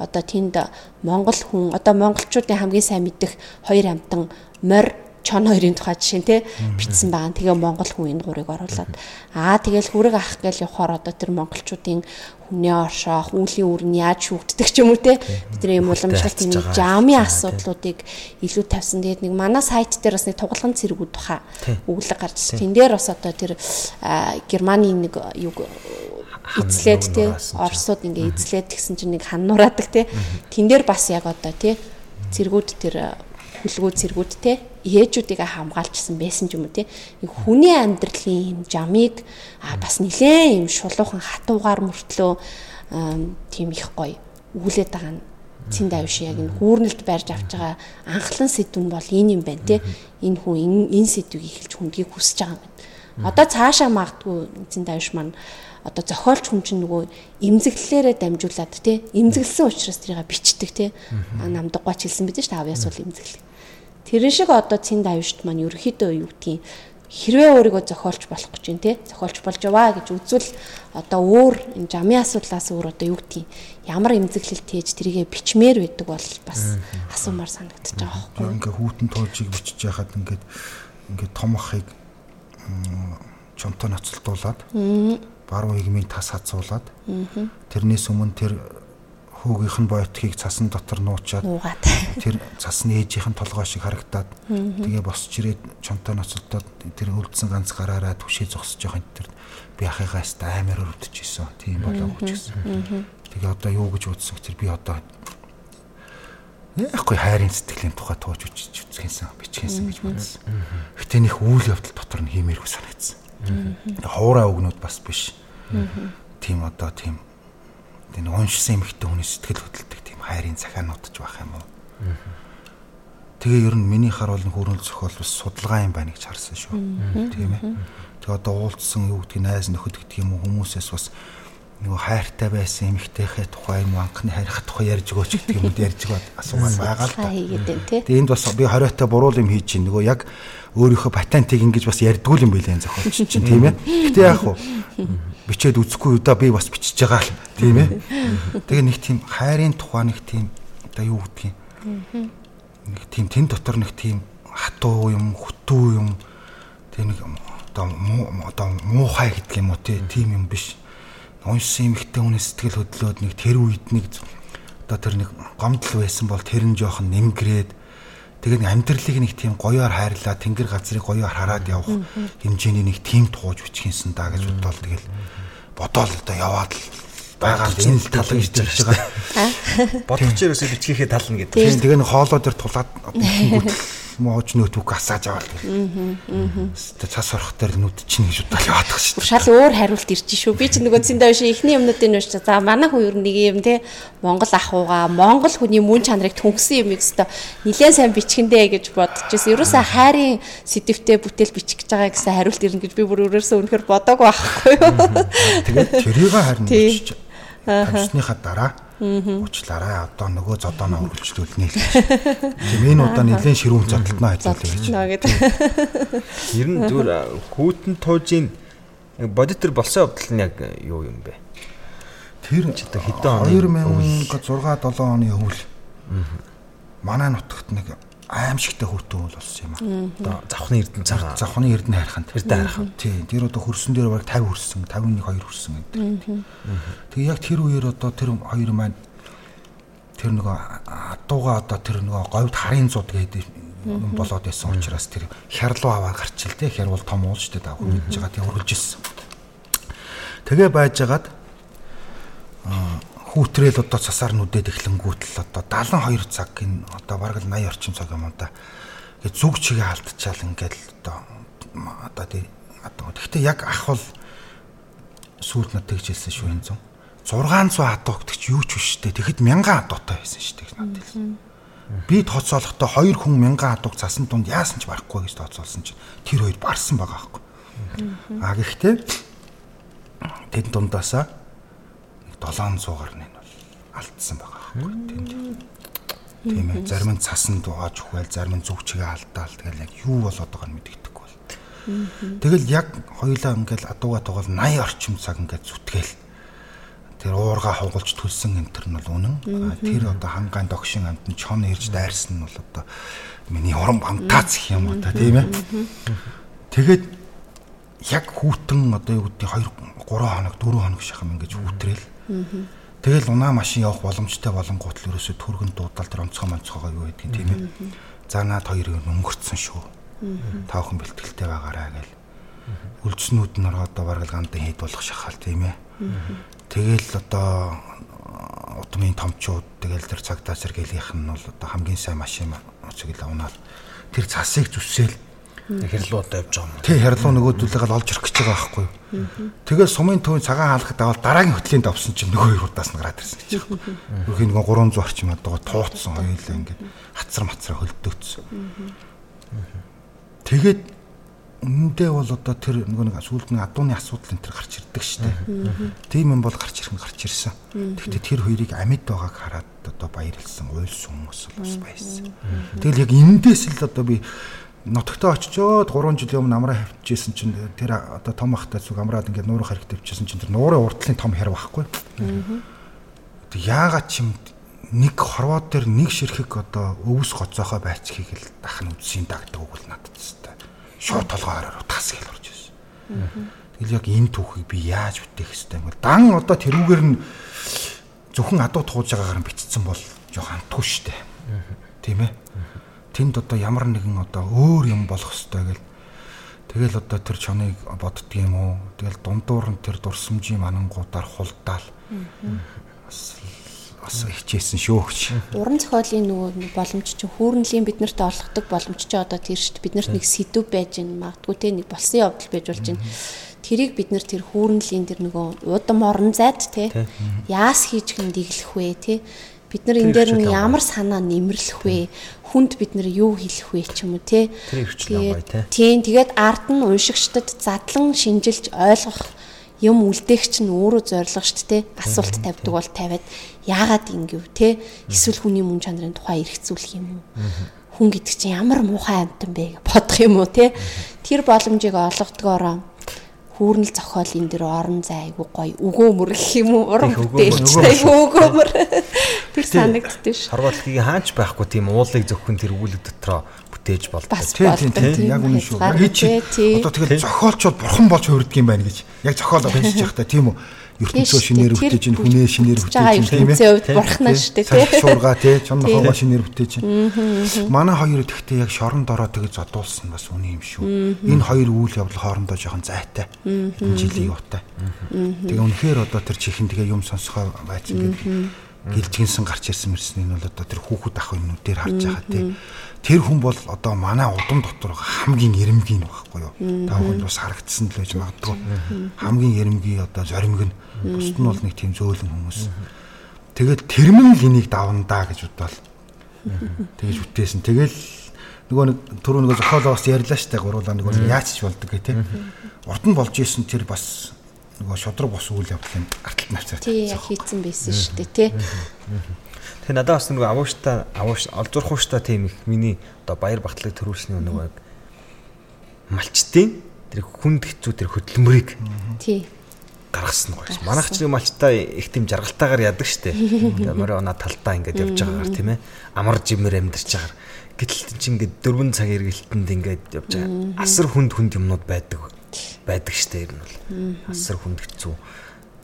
Одоо тэнд Монгол хүн одоо монголчуудын хамгийн сайн мэддэг хоёр амтан морь чон хоёрын тухай жишээ нь те бичсэн байгаа. Тэгээ Монгол хүн энэ гурыг оруулаад аа тэгэл хүрэг ах гээл явахаар одоо тэр монголчуудын хүнээ оршоох, үүлийн үр нь яаж шүүгддэг ч юм уу те? Бидний юм уламжлалт энэ жамын асуудлуудыг илүү тавьсан. Тэгээд нэг манай сайт дээр бас нэг тугалган цэргүүд баха өглөг гарч тэн дээр бас одоо тэр Германы нэг юг эзлээд те? Оросууд ингээ эзлээд тэгсэн чинь нэг ханнураадаг те? Тэн дээр бас яг одоо те цэргүүд тэр хүлгүү цэргүүд те ээжүүдийг хамгаалжсэн байсан юм уу те. Хүний амьдралын юм жамыг бас нилээн юм шулуухан хатуугаар мөртлөө тийм их гоё үүлээд байгаа нь цэнд авш яг энэ хүүрнэлд барьж авч байгаа анхлан сэдвэн бол энэ юм байна те. Энэ хүн энэ сэдвийг эхэлж хүндгийг хүсэж байгаа юм байна. Одоо цаашаа магадгүй цэнд авш маань одоо зохиолч хүн чинь нөгөө имзэглэлээрээ дамжуулаад тий имзэглсэн учраас тэрийг бичдэг тий намдаггаач хэлсэн бид шүү дээ авьяас бол имзэглэх Тэрэн шиг одоо цэнд аюушт маань ерөөхдөө юу гэдгийг хэрвээ өөрийгөө зохиолч болох гэж байна те зохиолч болж яваа гэж үзвэл одоо өөр энэ жамын асуудлаас өөр одоо юу гэдгийг ямар эмзэглэл тээж тэрийгэ бичмээр байдаг бол бас асуумар санагдчих байгаа байхгүй ингээ хүүтэн тоолжийг бичиж яхад ингээд ингээд том ахыг чонтой ноцолдуулаад баруун игмийг тас хацуулаад тэрнээс өмнө тэр хүүгийнх нь бойтгийг цасан дотор нуучаад тэр цасны ээжийнх нь толгой шиг харагдаад тэгээ босч ирээд чонтой ноцолдоод тэр үлдсэн ганц гараараа түшээ зогсож байгаа энэ тэр би ахыгаас амар өрөвдөж исэн. Тийм болоогүй ч гэсэн. Тэгээ одоо юу гэж бодсон тэр би одоо яахгүй хайрын сэтгэлийн тухай тууж үчиж үцгэнсэн бичгэнсэн гэж бодсон. Гэтэ нөх үйл явдал дотор нь хиймээргүй санагдсан. Хуурай өгнүүд бас биш. Тийм одоо тийм тийм уншсан эмхтэн хүний сэтгэл хөдлөлтөг тийм хайрын захаанууд ч байх юм уу. Тэгээ ер нь миний хар бол хөрөнгө зохиол бас судалгаа юм байна гэж харсан шүү. Тийм ээ. Тэгээ одоо уулзсан юу гэдгийг найз нөхөд гэдэг юм уу хүмүүсээс бас нөгөө хайртай байсан эмэгтэйхээ тухай юм анхны хайрах тухай ярьж өгөөч гэдэг юм ярьж өгөөд асуугаад байгаа л Та. Тэгээ энд бас би хориотой буруу юм хийж чинь нөгөө яг өөрийнхөө патентыг ингэж бас ярьдгүй юм билээ энэ зохиолч чинь [laughs] тийм ээ. Гэтэ яах вэ? Бичээд үзэхгүй удаа би бас бичиж байгаа л тийм ээ. Тэгээ нэг тийм хайрын тухай нэг тийм одоо юу гэдгийг нэг тийм тэн дотор нэг тийм хатуу юм, хөтүү юм тийм нэг одоо муу одоо муухай гэдэг юм уу тийм юм биш уншсан эмэгтэй хүний сэтгэл хөдлөөд нэг тэр үед нэг одоо тэр нэг гомдол байсан бол тэр нь жоохон нэмгрээд тэгээд амьдралыг нэг тийм гоёор хайрлаа тэнгэр газрыг гоёор хараад явах хэмжээний нэг тийм тууж үчхийнсэн да гэж бодоол тэгэл бодоол одоо яваад л байгаа л энэ л тал гэж хэлж байгаа. Бодгоч ерөөсөө бичгийнхээ тал нь гэдэг. Тийм тэгээ нэг хоолоо дээр тулаад [laughs] мууж нөтбүк асааж аваад гэл. Цас орох дээр нүд чинь гэж бодоод яваадах шүү дээ. Шал өөр хариулт ирж шүү. Би ч нөгөө зиндаа биш ихний юмнуудын уншиж за манай хүн ер нь нэг юм те Монгол ахууга Монгол хүний мөн чанарыг түнхсэн юм өстө нилээн сайн бичгэндэ гэж бодож байсан. Ерөөсөө хайрын сэдвтэй бүтээл бичих гэж байгаа гэсэн хариулт ирнэ гэж би бүр өөрөөсөө үнэхээр бодоагүй байхгүй юу. Тэгээд тэрийг харин Тийм. учиж тавьсныхаа дараа уучлаарай одоо нөгөө зодооноо өргөлжлүүлнэ л гэж. Тийм энэ удаа нэлээд ширүүн зодтолноо хэлүүлээ гэж. Ер нь зүгээр хүүтэн туужийн бодит төр болсон явдал нь яг юу юм бэ? Тэр Чи одоо хэдэн оны 2006 7 оны өвөл. Манай нутагт нэг аимшигтай хүүтэн өвөл болсон юм аа. Одоо завхны эрдэнэ цагаан. Завхны эрдэнэ хайрханд. Эрдэнэ хайрхан. Тий, тэр одоо хөрсөн дээр баг 50 хөрсөн, 51 2 хөрсөн гэдэг. Тэгээ яг тэр үеэр одоо тэр хоёр маань тэр нөгөө адууга одоо тэр нөгөө говьд харын зуд гэдэг юм болоод байсан учраас тэр хярлуу аваад гарчил те хяр бол том уул штэ даа хөрөж байгаа тий хөрөлж ирсэн. Тэгээ байжгаад аа, хүүтрээл одоо цасаар нүдээд эхлэнгүүтэл одоо 72 цаг энэ одоо бараг л 80 орчим цаг юм да. Ингээ зүг чигээ алдчихаал ингээл одоо одоо тий одоо гэхдээ яг ах бол сүйд над тэгжэлсэн шүү энэ зам. 600 адуу гэдэг чи юу ч биш штэ. Тэгэхэд 1000 адуутай байсан штэ гэж надад хэлсэн. Би тооцоолохдоо хоёр хүн 1000 адууг цасан тунд яасан ч барахгүй гэж тооцоолсон чинь тэр хоёр барсан байгаа байхгүй. А гэхдээ тэд дундаасаа 700 гарны нь бол алдсан байгаа байхгүй. Тэнд. Тийм ээ. Зарим нь цасан дугааж өгөөл, зарим нь зүг чигээ алдаал. Тэгэл яг юу болоод байгааг нь мэддэггүй бол. Тэгэл яг хоёулаа ингээл адууга тугал 80 орчим цаг ингээд зүтгээл тэр уурга хугалж төлсөн энэ төр нь бол үнэн. Тэр одоо хангаан догшин амт нь чон ирж дайрсан нь бол одоо миний урам амтаац гэх юм уу та тийм ээ. Тэгээд яг хүүтэн одоо юу гэдэг 2 3 хоног 4 хоног шахам ингэж хүүтрээл. Тэгэл унаа машин явах боломжтой болонгууд л ерөөсө түргэн дуудаал тэр онцгой монцгойгоо юу гэдгийг тийм ээ. За наад хоёрыг өнгөрцөн шүү. Таахан бэлтгэлтэй байгаараа гэл. Үлдснүүд нь одоо бараг гандан хэд болох шахал тийм ээ. Тэгэл одоо утмын томчууд тэгэл тэр цагтаа сэргээлийнх нь бол одоо хамгийн сайн машин цэглээ унаад тэр цасыг зүсээл Хэрлуудаа явж байгаа юм. Тэ харлуу нөгөөдүүлэгээл олж ирэх гэж байгаа байхгүй юу. Тэгээд сумын төвийн цагаан хаалгад аваад дараагийн хөтлийн давсан чинь нөгөө хоёрудаас нь гараад ирсэн гэж байна. Өөрхийн нөгөө 300 орчим адууга тууцсан хоёулаа ингээд хацар мацраа хөлдөөцсөн. Тэгээд үнэндээ бол одоо тэр нөгөө нэг сүүлд нэг адууны асуудал энэ төр гарч ирдэг штэ. Тийм юм бол гарч ирэх нь гарч ирсэн. Гэхдээ тэр хоёрыг амьд байгааг хараад одоо баярлсан, уйлсан хүмүүс бас баярсан. Тэгэл яг эндээс л одоо би нутагтаа очичоод 3 жилийн өмнө амраа хавчижсэн чинь тэр одоо том ахтай зүг амраад ингээд нуурах хэрэгтэй бичсэн чинь тэр нуурын урдлын том хэр байхгүй. Тэг яагаад ч юм нэг хорвоод дээр нэг ширхэг одоо өвс гоцоохоо байцхийг л дахин үдсийн дагдаг үг л надад тест. Шууд толгой хараар тас гэл орж ирсэн. Тэгэл яг энэ түүхийг би яаж бүтээх хэвтэй юм бол дан одоо тэрүүгээр нь зөвхөн адуу тууж байгаагаар бичсэн бол жоох антгүй штэ. Тийм ээ. Тэнд одоо ямар нэгэн одоо өөр юм болох хэвтэй гэл Тэгэл одоо тэр чоныг боддгийм үү? Тэгэл дундуур нь тэр дурсамжийн манангуудаар хулдаал. Бас бас хичээсэн гэж. Уран зохиолын нөгөө боломж чинь хүүрнлийн биднэрт олгодог боломж чинь одоо тэр дээ. Биднэрт нэг сэдв байж гин магадгүй те нэг болсон явдал байж болж гин. Тэрийг бид нэр тэр хүүрнлийн тэр нөгөө удам орон зайд те яас хийж гин дэглэх вэ те бид нар энэ дээр нь ямар санаа нэмэрлэх вэ? Хүнд бид нар юу хэлэх вэ ч юм уу те. Тийм тэгээд ард нь уншигчдад задлан шинжилж ойлгох юм үлдээх чинь өөрөө зорилго шүү дээ. Асуулт тавьдаг бол тавиад яагаад ингэв те? Эсвэл хүний мөн чанарын тухай эргцүүлэх юм уу? Хүн гэдэг чинь ямар муухай амтан бэ гэж бодох юм уу те? Тэр боломжийг олгодгоороо хүүрнэл зохиолын дээр орон зай айгу гоё. Өгөөмөр гэх юм уу? Уран бүтээлч айгу өгөөмөр тэр санагддээ ш. Хорвотлогийн хаач байхгүй тийм уулыг зөвхөн тэр өгүүлэг дотроо бүтээж болдог. Тийм тийм яг үнэн шүү. Одоо тэгэл зохиолч бол бурхан болж хувирдаг юм байна гэж. Яг зохиолоо бичиж [laughs] явахдаа тийм үү ертөнцөө шинээр бүтээж ин хүнээ шинээр бүтээж тийм ээ. бурхнаа шүү дээ тийм. шуурга тий чон нохоогоо шинээр бүтээж ин. Манай хоёр тэгтээ яг шоронд ороо тэгэж зодуулсан бас үний юм шүү. Энэ хоёр үйл явдал хоорондоо жоохон зайтай. Энэ жилийн юутай тэгээ үнэхээр одоо тэр чихэн тэгээ юм сонсгоо байцсан гэдэг гэлжгэнсэн гарч ирсэн мэрснийг нь бол одоо тэр хүүхэд ах нүдээр харж байгаа тий тэр хүн бол одоо манай удам дотор хамгийн эрэмгийн байхгүй юу. Та бүхэнд бас харагдсан л байж магадгүй. Хамгийн эрэмгийн одоо зоримг нь бусд нь бол нэг тийм зөөлөн хүмүүс. Тэгээд тэрмэн л энийг давна да гэж бодвол тэгэж үтээсэн. Тэгэл нөгөө нэг түрүү нөгөө зохиолоос ярьлаа штэ гуруулаа нөгөө яаж ч болдог гэх тээ. Урд нь болж исэн тэр бас нөгөө шудраг бос үйл явдлын арталт навцаар. Тий хийцэн байсан дээ тий. Тэгээ надад бас нөгөө авууштай авууш олзуурхууштай тийм их миний одоо баяр багтлыг төрүүлсний нөгөө малчтын тэр хүнд хэцүү тэр хөдөлмөрийг тий гаргасан гоё. Манайх ч малчтай их тийм жаргалтайгаар ядаг штэ. Морь оноо талдаа ингээд явж байгаагаар тийм ээ. Амар жимээр амьдарч байгаагаар гэтэл чи ингээд дөрвөн цаг эргэлтэнд ингээд явж байгаа. Асар хүнд хүнд юмнууд байдаг байдаг штэ ер нь бол. Асар хүнд хэцүү.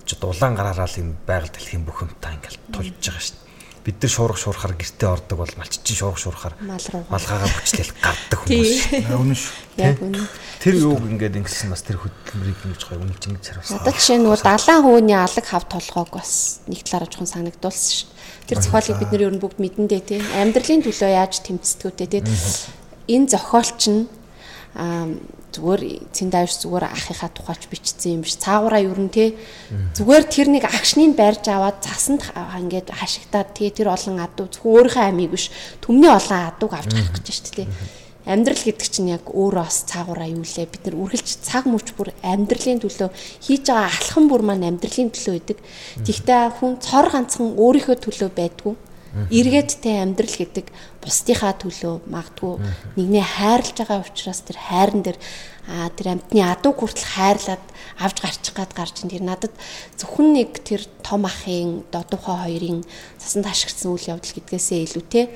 Чи дулаан гараараа л юм байгаль дэлхийн бүх юмтай ингээд тулж байгаа штэ бид нар шуурх шуурхаар гэртээ ордог бол малччин шуурх шуурхаар малгаагаа бүчлэл [laughs] гардаг хүмүүс. Үнэн шүү. Яг үнэн. Тэр юуг ингээд ингэсэн бас тэр хөдөлмөрийг ингэж гоё үнэлж ингэж харуулсан. Одоо жишээ нөгөө далайн хөөний алаг хав толгоог бас нэг талаараа жоохон санагдуулсан шүү. Тэр зохиолыг бид нар ер нь бүгд мэдэндээ тий. Амьдралын төлөө яаж тэмцдэгтэй тий. Энэ зохиолч нь зүгээр цэндайш зүгээр ахыхаа тухайч бичсэн юм биш. Цаагаараа ер нь те зүгээр тэр нэг агшныг барьж аваад цасанд ингээд хашигтаад те тэр олон адуу зөвхөн өөрийнхөө амийг биш түмний олон адууг авч гарах гэж шүү дээ. Амьдрал гэдэг чинь яг өөрөө бас цаагаараа юу лээ. Бид нар үргэлж цаг мөч бүр амьдралын төлөө хийж байгаа алхам бүр маань амьдралын төлөө байдаг. Тэгтээ хүн цор ганцхан өөрийнхөө төлөө байдгүй Эргээдтэй амьдрал гэдэг бусдынхаа төлөө магадгүй нэгнээ хайрлаж байгаа учраас тэр хайран дээр а тэр амтны адуу хүртэл хайрлаад авч гарчих гад гарч ин тэр надад зөвхөн нэг тэр том ахын додуухай хоёрын цасанд хашгирсан үйл явдал гэдгээсээ илүү те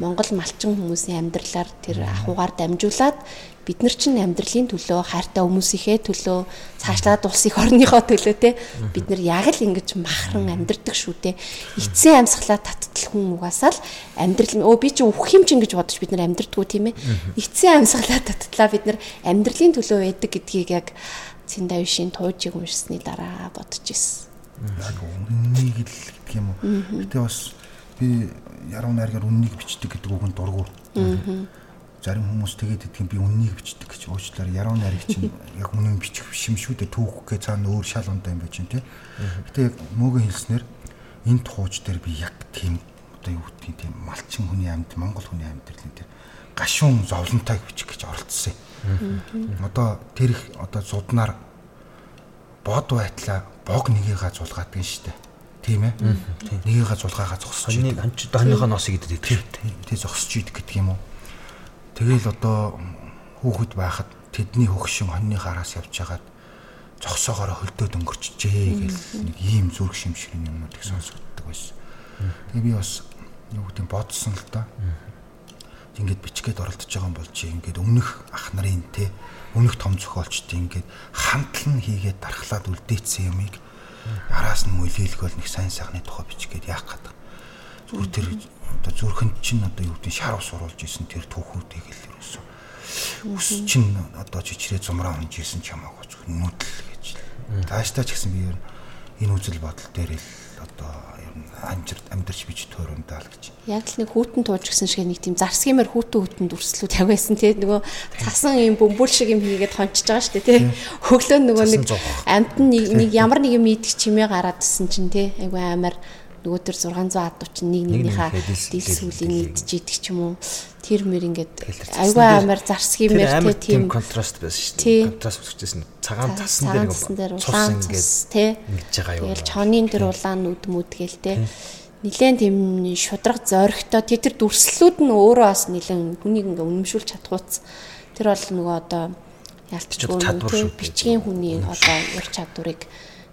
Монгол малчин хүмүүсийн амьдралаар тэр ахугаар дамжуулаад бид нар чинь амьдралын төлөө хайртай хүмүүсийнхээ төлөө цаашлаад улс их орныхоо төлөө те бид нар яг л ингэж махран амьдрдаг шүү те эцсийн амьсгалаа таттал хүн угаасаа л амьдрал өө би чи үхэх юм чинь гэж бодож бид нар амьдрдгүү тийм ээ эцсийн амьсгалаа таттлаа бид нар амьдралын төлөө байдаг гэдгийг яг Цэндавишийн туужийг уншсны дараа бодож ирсэн. Яг үннийг л гэх юм уу. Гэтэ бас би яруу найргаар үннийг бичдэг гэдэг үг нь дургу. Аа зарим хүмүүс тэгээд идэх юм би үннийг бичдэг гэж уучлаарай. Яруу найраг чинь [laughs] яг үнэн бичих юм шүү дээ. Түүхгээ цаана өөр шал ундаа юм байж тий. Гэтэ яг мөөгөө хэлснээр энэ тууж дээр би яг тийм одоо юу гэдгийг тийм малчин хүний амьд Монгол хүний амьдралын тэр гашуун зовлонтойг бичих гэж оролцсон юм. Одоо тэр их одоо зуднаар бод байтлаа бог нэгийгээ зулгаадгийн штэ. Тийм ээ. Нэгийгээ зулгаагаа зогсож. Хоньны хоньныхоо носыг идэв. Тийм. Тий зогсож идэг гэдэг юм уу? Тэгэл одоо хүүхэд байхад тэдний хөгшин хоньны хараас явж хагаад зогсоогоор хөлдөөд өнгөрчжээ гэл нэг ийм зүрх шимшгэн юмнуудыг сонсогддог байсан. Тэгээ би бас юу гэдэг бодсон л доо. ингээд бичгээд оролдож байгаа юм бол чи ингээд өмнөх ах нарын те өмнөх том зохиолчдын ингээд хамтлан хийгээд дархлаад үлдээсэн юмыг араас нь мөлийлгөл нэг сайн сайхны тухай бичгээд яах гэдэг. Зүгээр тэр одоо зүрхэнд чинь одоо юу гэдэг шар ус уруулж исэн тэр түүхүүдийг л ерөөсөө ус чинь одоо чичрээ зумраа унж исэн ч хамаагүй нүдл гэж. Тааштай ч гэсэн би ер энэ үзэл бодол дээр л одоо ер нь амжирт амьдарч бич төөрөндаа л гэж. Яг л нэг хүүтэн тууж гисэн шиг нэг тийм зарсгиймэр хүүтэн хүүтэн дүрслүүд тавиасан тий нөгөө цасан юм бөмбөл шиг юм хийгээд хончиж байгаа дээ тий. Хөглөө нөгөө нэг амт нэг ямар нэг юм идэх чимээ гараад исэн чинь тий айгу амар нөгөө төр 600 адуу чинь нэг нэгнийхээ дил сүлийн идэж идэх ч юм уу. Тэр мэр ингээд айгүй амар зарсгийн мэр тийм контраст байсан шүү дээ. Контраст үүсчихсэн цагаан цасан дээр ингээд улаан ингээд тий ингэж байгаа юу тэгэл чонын тэр улаан нүд мүд гээл тий. Нилээн тийм шудраг зоригтой. Тэр тэр дүрслэлүүд нь өөрөө бас нилээн хүнийг ингээ үнэмшүүлж чадхууц тэр бол нөгөө одоо ялтчгүй тий бичгийн хүний одоо ур чадварыг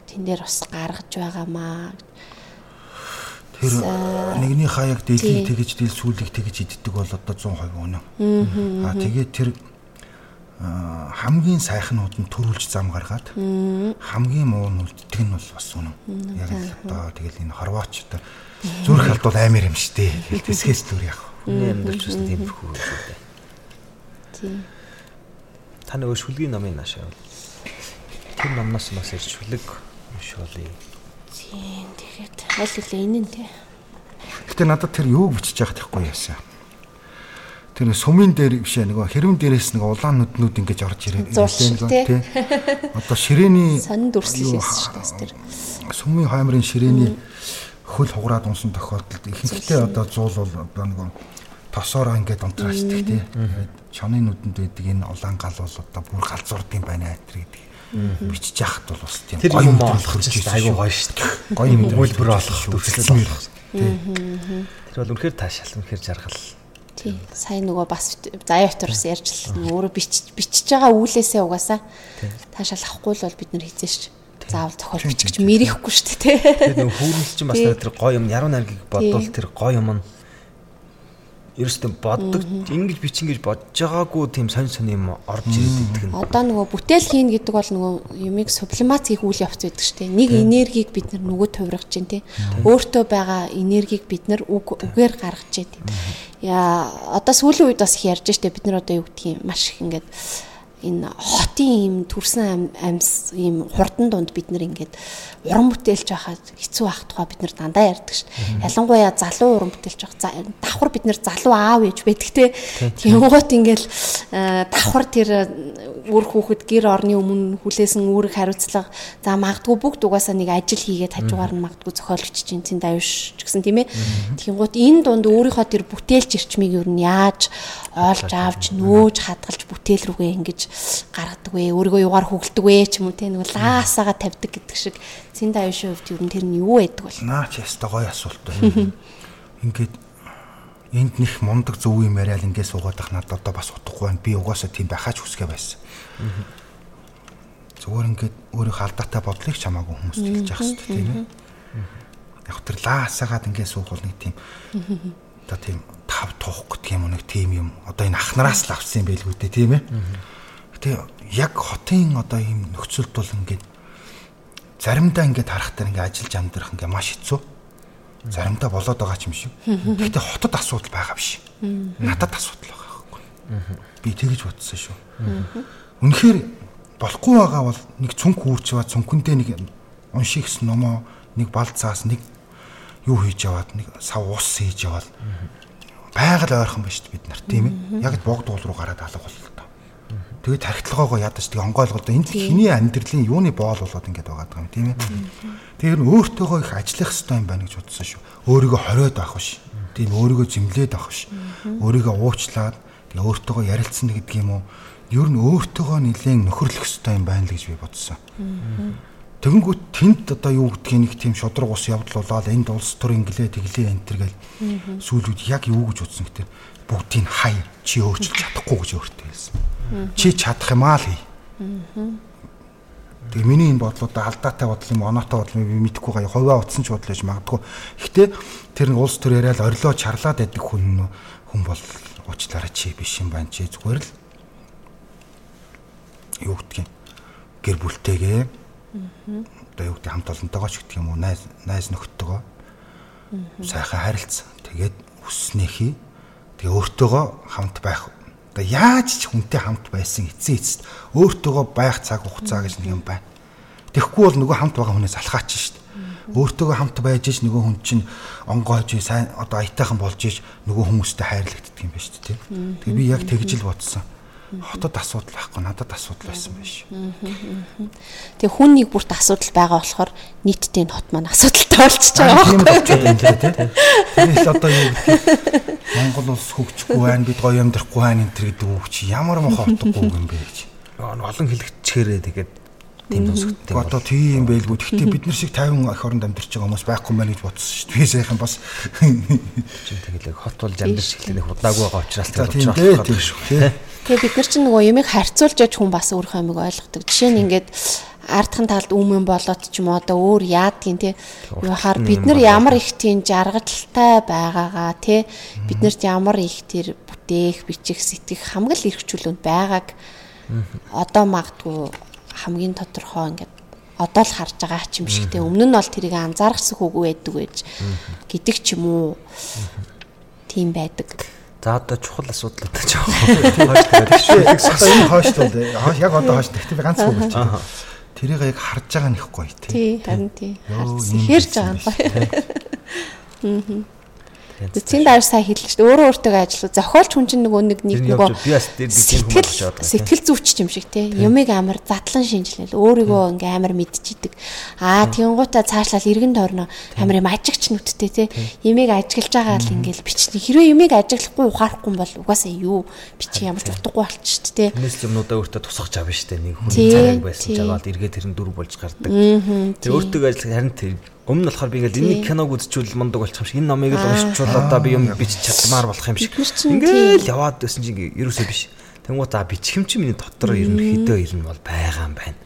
тэн дээр бас гаргаж байгаамаа Тэр нэгний хаяг дийлийг тэгэж дийл сүүлийг тэгэж иддэг бол одоо 100% үнэн. Аа тэгээд тэр хамгийн сайхнууд нь төрүүлж зам гаргаад хамгийн муу нь үлддэг нь бол бас үнэн. Яг л одоо тэгэл энэ хорвооч одоо зүрх алдвал аймаар юм штэ. Хэсгээс түр яг. Хүний амьдрч бас тиймэрхүү юм шүү дээ. Тийм. Та нөгөө шүлгийн номын наашаа. Тэр номноос бас ирж шүлэг уншуулъя. Тийм тэгэхэд аль үлээ энэ нь тий. Гэтэ надад тэр юуг бичиж яах гэхгүй яасан. Тэр сумын дээр биш ээ нөгөө хэрэм дээрээс нэг улаан нүднүүд ингэж орж ирээ. Тий. Одоо ширээний сонин дүрслэлээс шүү дээ тэр. Сумын хаймрын ширээний хөл хугараад унсан тохиолдолд ихэнхдээ одоо зуул бол одоо нөгөө тосоороо ингээд унтраачдаг тий. Чоны нүдэнд байдаг энэ улаан гал бол одоо бүр галзуурдын байна айтэр гэдэг бичиж яхад бол бас тийм гоё юм болох гэж айгүй гоё шүү. Дээ. Гоё юм хөлбөр олох дүрслэл болох. Тэр бол үнэхээр таашаал үнэхээр жаргал. Тий. Сайн нөгөө бас заяа өтөрс ярьж л өөрөө бичиж бичиж байгаа үүлээсээ угаасаа таашаал авахгүй л бол бид нар хизээш заавал зохиол бичих мэрэхгүй шүү дээ тий. Тэр нөгөө хүүрнэл чинь бас тэр гоё юм яруу найргийг бодвол тэр гоё юм нь ерөөсөө боддог ингэж бичин гэж бодож байгаагүй тийм сонь сонь юм орж ирээд байгаа нь. Одоо нөгөө бүтээл хийн гэдэг бол нөгөө юмыг сублимац хийх үйл явц гэдэг шүү дээ. Нэг энергийг бид нар нөгөө тувиргаж чинь тий. Өөртөө байгаа энергийг бид нар үг үгээр гаргаж чинь. Яа одоо сүүлийн үед бас их ярьж штэ бид нар одоо юу гэдгийг маш их ингэдэг энэ хотын ийм төрсэн амьс ийм хурдан дунд бид нар ингээд уран бүтээлч байхад хэцүү байх тухай бид нар дандаа ярьдаг шүү дээ. Ялангуяа залуу уран бүтээлч байх давхар бид нар залуу аав ээж байдаг те. Тэнгуут ингээл э, давхар тэр үр хүүхэд гэр орны өмнө хүлээсэн үүрэг хариуцлага за магадгүй бүгд угаасаа нэг ажил хийгээд хажуугаар нь магадгүй зохиолч чинь цэн давш ч гэсэн тийм ээ. Тэнгуут энэ дунд өөрийнхөө тэр бүтээлч ирчмийг юу яаж олж авч нөөж хадгалж бүтээл рүүгээ ингэж гаргадаг вэ? Өөрийгөө югаар хөглөдөг вэ ч юм уу те нэг лаасаага тавьдаг гэдэг шиг Цэн давшийн хувьд юу н тэр нь юу байдаг бол? Наач яста гоё асуулт байна. Ингээд энд нэх мундаг зөв юм яриад ингээд суугаад ах надад одоо бас утгагүй байна. Би угаасаа тийм байхаач хүсгээ байсан. Зүгээр ингээд өөрийнхөө алдаатай бодлыг ч хамаагүй хүмүүст хэлж явах хэрэгтэй тийм ээ. Яг тэр лаасаагаад ингээд суух бол нэг тийм одоо тийм тав тух гэх юм нэг тийм юм. Одоо энэ ахнараас л авсан юм байлгүй дээ тийм ээ. Гэтэ яг хотын одоо ийм нөхцөлд бол ингээд заримдаа ингээд харахтаа ингээд ажиллаж амьдрах ингээд маш хэцүү. Заримдаа болоод байгаа ч юм шиг. Гэхдээ хотод асуудал байгаа биш. Надад асуудал байгаа байхгүй. Би тэгэж бодсон шүү. Үнэхээр болохгүй байгаа бол нэг цүнх үүрч яваад цүнхэндээ нэг уншигс номоо нэг балцаас нэг юу хийж яваад нэг сав ус хийж яваад байгаль ойрхон ба шүү дээ бид нар тийм ээ. Яг богд уул руу гараад алга боллоо. Тэгээд тархитлагоогоо ядаж тэгээ онгойлгоод энэ хиний амьдралын юуны боол болоод ингээд байгаа юм тийм ээ. Тэгэхээр өөртөөгөө их ажиллах хэрэгтэй юм байна гэж бодсон шүү. Өөрийгөө хориод авах биш. Тийм өөрийгөө зэмлээд авах биш. Өөрийгөө уучлаад тэгээ өөртөөгөө ярилцсан гэдэг юм уу? Ер нь өөртөөгөө нэлээд нөхөрлөх хэрэгтэй юм байна л гэж би бодсон. Тэгэнгүүт тэнд одоо юу гэдгийг нэг тийм шудраг ус явдал болоод энд улс төр инглээ тэглээ энэ төр гэл сүүлүүд яг юу гэж бодсон гэдэг бүгдийг хай чи өөрчилж чадахгүй гэж өөртөө хэлсэн. Чи чадах юм аа л хий. Тэгээ миний энэ бодлууд алдаатай бодол юм оноотой бодол юм би мэдэхгүй гай ховоо утсан ч бодлож магадгүй. Гэхдээ тэр нэг улс төр яриад орилоо чарлаад байдаг хүн хүн бол уучлаарай чи биш юм байна чи зүгээр л юу гэдгийг гэр бүлтэйгээ одоо юу гэдэг хамт олонтойгоо ч гэдэг юм уу найз найз нөхдөдгөө сайхан харилцсан. Тэгээд өснөхий тэгээ өөртөөгөө хамт байх одоо яаж ч хүнтэй хамт байсан эцсийн эцэст өөртөөгөө байх цаг хугацаа гэж нэг юм байна. Тэгэхгүй бол нөгөө хамт байгаа хүнээс алхаач шүү дээ өөртөөгөө хамт байж ич нөгөө хүн чинь онгойж сайн одоо аятайхан болж ич нөгөө хүмүүстэй хайрлагддаг юм байна шүү дээ. Тэгээ би яг тэгж л бодсон. Хотод асуудал байхгүй надад асуудал байсан биш. Тэгээ хүн нэг бүрт асуудал байгаа болохоор нийтдээ хот маань асуудалтай болчихж байгаа юм болчиход байна тийм. Тэгэл одоо юу гэдэг Монгол улс хөгжихгүй байна бид гоё амьдрахгүй байна энэ төр гэдэг үг чи ямар мохоо утгагүй юм бэ гэж. Олон хэлэгчээрээ тэгээд тийм тусгттай. Одоо тийм байлгүй. Гэхдээ бид нар шиг 50 ах оронд амьдарч байгаа хүмүүс байхгүй мэн гэж бодсон шүү дээ. Би сайхан бас чи тэгэл хот болж амьдарч эхлэх удаагүй байгаа учраас тийм тийм шүү. Тэгээ бид нар чинь нөгөө ямиг харьцуулж яж хүн бас өөрийнхөө амиг ойлгодог. Жишээ нь ингээд ардхан талд өмнө болоод ч юм уу одоо өөр яадгийн те юу хаар бид нар ямар их тийм жаргалтай байгаагаа те биднэрт ямар их тэр бүтээх бичих сэтгэх хамгал эрхчлүүнд байгааг одоо магадгүй хамгийн тодорхой ингээд одоо л харж байгаа ч юм шиг те өмнө нь бол тэрийг анзаарахсан хөөгүй байдаг байж гэдэг ч юм уу тийм байдаг. За одоо чухал хойш тэгээд шүү. Одоо энэ хойшлууд яг одоо хойш гэхдээ би ганц үг болчих. Тэрийг яг харж байгаа нь их гоё тий. Тий харин тий. Хэрж байгаа гоё. Аа. Эцсийн дараа сайн хэллээ шүү дээ. Өөрөө өөртөө ажиллах. Зохиолч хүн чинь нөгөө нэг нэг нөгөө сэтгэл сэтгэл зүйч юм шиг тий. Юмыг амар задлан шинжилэл. Өөрийгөө ингээ амар мэдчихийдэг. Аа тэгэнгуутаа цаашлал эргэн тойрно амар юм ажигч нүдтэй тий. Юмыг ажиглаж байгаа л ингээл бичнэ. Хэрвээ юмыг ажиглахгүй ухаарахгүй бол угаасаа юу бичих ямар ч утгагүй болчих тий. Тэрнээс юмнуудаа өөртөө тусгаж авна шүү дээ. Нэг хүн цаг байсан ч агаад эргээд тэрэн дүр болж гардаг. Тэгээ өөртөө ажиллах харин тэр Өмнө нь болохоор би ингээл энэ киног үзчихвэл мундаг болчих юм шиг энэ номыг л уншчихвал одоо би юм бич чадмаар болох юм шиг. Ингээл яваад байсан чинь ерөөсөө биш. Тэнгуут за бичих юм чи миний дотор ер нь бол байгаа юм байна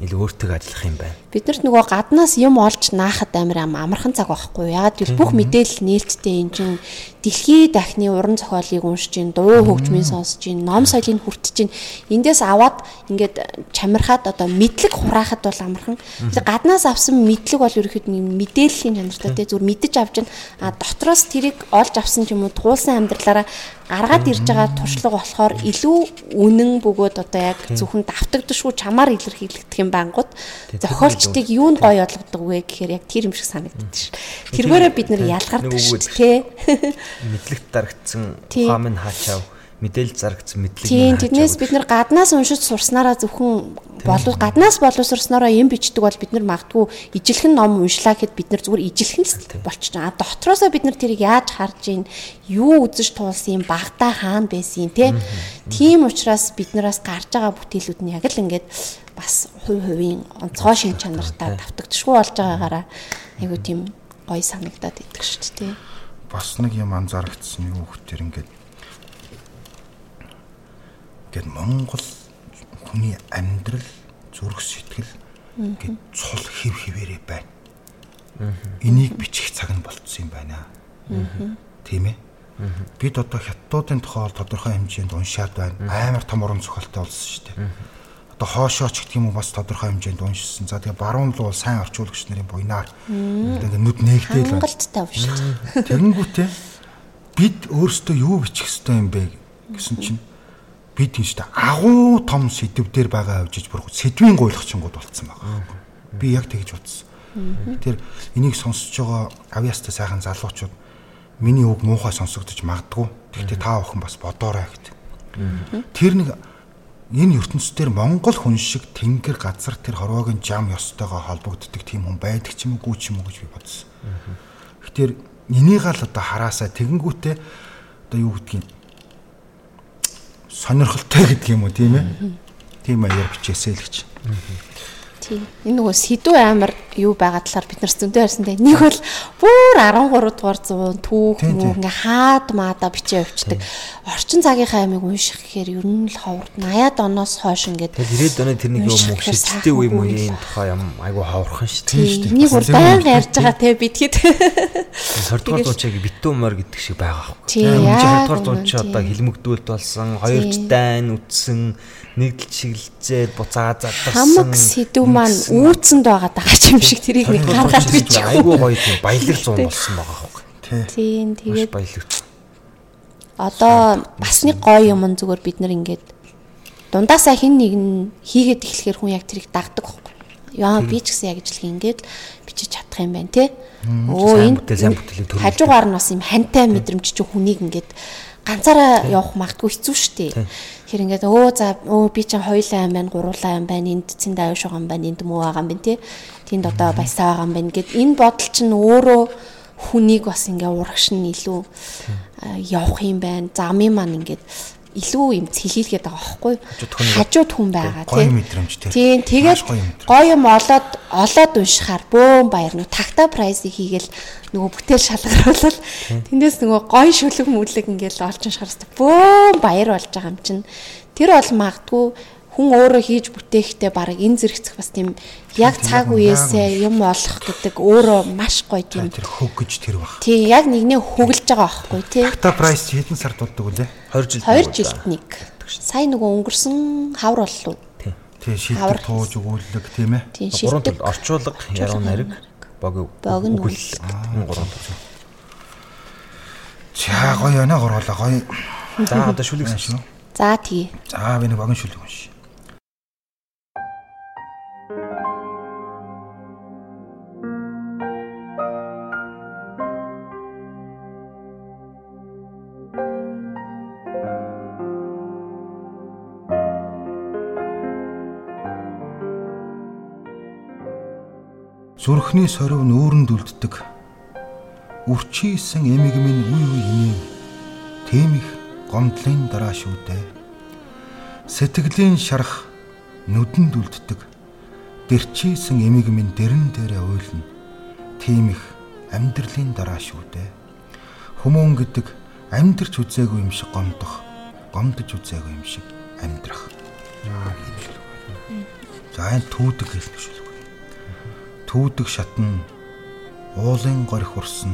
илүү өөртөө ажиллах юм байна. Биднэрт нөгөө гаднаас юм олж наахад амар амархан цаг байхгүй. Ягаад гэвэл бүх мэдээлэл нээлттэй энэ чинь дэлхийд дахны уран зохиолыг уншиж дуу хөгжмийн сонсож ном соёлыг хүртэж. Эндээс аваад ингээд чамирхаад одоо мэдлэг хураахад бол амархан. Гаднаас авсан мэдлэг бол ерөөхдөө мэдээллийн чанартай те зүгээр мэдэж авч. А дотроос тэрийг олж авсан ч юм уу туулсан амьдралаараа гаргаад ирж байгаа туршлага болохоор илүү үнэн бөгөөд одоо яг зөвхөн давтагдшгүй чамаар илэрхийлэгдэх юм бангууд зохиолчдыг юунд гоё болгодог вэ гэхээр яг тэр юм шиг санагддаг ш. Тэргээрээ бид нэр ялгардаг ш. Тэ. [laughs] Мэдлэгт дарагдсан ухаам нь хаачаа мэдээлэл зарагдсан мэдлэг. Тийм тэднээс бид нар гаднаас уншиж сурснараа зөвхөн болов гаднаас боловсрснараа юм бичдэг бол бид нар магадгүй ижилхэн ном уншлаа гэхэд бид нар зүгээр ижилхэн л болчих. А дотроосоо бид нар тэрийг яаж харж ийн юу үзэж туулсан юм багтаа хаана байсан юм те. Тийм учраас биднээс гарч байгаа бүтээлүүд нь яг л ингээд бас хувь хувийн онцгой шин чанартай давтагдчихгүй болж байгаагаараа айгу тийм гоё санагдаад идэг шүү дээ. Бас нэг юм анзаарчихсан юу хөтер ингээд Гэт Монгол хүний амьдрал зүрх сэтгэл гэд цул хев хിവэрэ байна. Энийг бичих цаг нь болцсон юм байна. Тийм ээ. Бид одоо хятадуудын тухай тодорхой хэмжээнд уншаад байна. Амар том уран зохиолтой болсон шүү дээ. Одоо хоошооч гэх юм уу бас тодорхой хэмжээнд уншсан. За тэгээ баруун руу сайн орчуулагч нарын буйнаар ингээ нүд нээгдээл байна. Хангалттай уншиж. Тэгэнгүүтээ бид өөрсдөө юу бичих ёстой юм бэ гэсэн чинь би тийштэй агуу том сэдвээр байгаа авчиж бүр сэдвийн гуйлахчингууд болцсон байгаа. Би яг тэгж утсан. Тэр энийг сонсож байгаа авьяастай сайхан залуучууд миний үг муухай сонсогдож магадгүй. Гэхдээ та бүхэн бас бодоорой гэдэг. Тэр нэг энэ ертөнцийн Монгол хүн шиг тэнгэр газар тэр хорвоогийн жам ёстойгоо холбогддог тийм хүн байдаг ч юм уу ч юм уу гэж би бодсон. Тэгэхээр энийг л одоо хараасаа тэгэнгүүтээ одоо юу гэдгийг сонирхолтой гэдэг юм уу тийм ээ? Тийм аяар бичээсэй л гэж. Тийм. Энэ нөгөө сэдв амар юу байгаа талаар бид нар зөндөө те. Нэг бол бүр 13 дугаар 100 түүх мүү ингээ хаад маада бичээ явцдаг. Орчин цагийнхаа амиг унших гэхээр ер нь л ховрд 80-ад оноос хойш ингээд Тэгээд 90-ад оны тэрний юм уу шилжилтийн үе мууийн тухай юм айгу хаврхан шүү дээ. Нэг бүр байнга ярьж байгаа те бидгээд. 20 дугаар зуучааг битүүмөр гэдэг шиг байгаа байхгүй. Тийм, Өмнө яг 20 дугаар зуучаа одоо тийм. хилмигдүүлэлт болсон, хоёрч дайн үтсэн, нэгдэл чиглэлзээд буцаа задарсан. Хамаг сэдв маань үүцэнд байгаа даа ч юм шиг тэрийг нэг гаргаад бичих. айгу гоё тийм баялаг зуун болсон байгаа. Тий. Тийм тэгээд баялаг. одоо бас нэг гоё юм зүгээр бид нар ингээд дундаасаа хин нэг нь хийгээд эхлэхээр хүн яг тэрийг дагдаг байхгүй. Яа би ч гэсэн яг ижлэг ингээд бичиж чадах юм байна те. Сайн энэ хажуугаар нь бас юм хантай мэдрэмж чи хүнийг ингээд ганцаараа явах магадгүй хэцүү шттэ. Тэгэхээр ингээд өө за өө би чинь хоёулаа юм байна, гуруулаа юм байна, энд цэнд аюуш байгаа юм байна, энд муу байгаа юм байна те. Тэнд одоо баясаа байгаа юм байна гэд энэ бодол чинь өөрөө хүнийг бас ингээ урагш нь илүү а, явах юм байна. Замын маань ингээд илүү юм цэлхийлгээд байгаа байхгүй хажууд хүн байгаа тийм тий. тэгээд гоё юм олоод олоод уншихаар бөөн баяр нөө такта прайсыг хийгээл нөгөө бүтээл шалгаруулал. Тэндээс нөгөө гоё шүлэг мүлэг ингээл олж хэвээр бөөн баяр болж байгаа юм чинь. Тэр бол магадгүй хүн өөрөө хийж бүтээхдээ баг энэ зэрэгцэх бас тийм яг цаг үеэсээ юм олох гэдэг өөрөө маш гоё тийм Тэр хөг гэж тэр баг. тий яг нэгнээ хөглж байгаа байхгүй тий. Та прайс хэдэн сард болдог үлээ? 20 жил. 2 жилд нэг. сая нөгөө өнгөрсөн хавар боллоо Тий. Шилдэг тууж өгүүлэг тийм ээ. тий 3 шилдэг тул орчуулга, яруу нариг, бог. Энэ гурван тул. За гоё яна гороолаа гоё. [laughs] За одоо шүлэг Шүн. за тий За би нэг багын шүлэг унш. Зүрхний сорив нүүрэнд үлддэг. Үрчийсэн эмиг минь үе үе инээ. Тэм их гомдлын дараа шүү дээ. Сэтгэлийн шарах нүдэнд үлддэг. Дэрчийсэн эмиг минь дэрэн дээрээ уйлна. Тэм их амьдралын дараа шүү дээ. Хүмүүн гэдэг амьдрч үзээгүй юм шиг гомдох, гомдож үзээгүй юм шиг амьдрах. За энэ түүдэг хэлнэ шүү. Түүдэг шатн уулын горих урсан.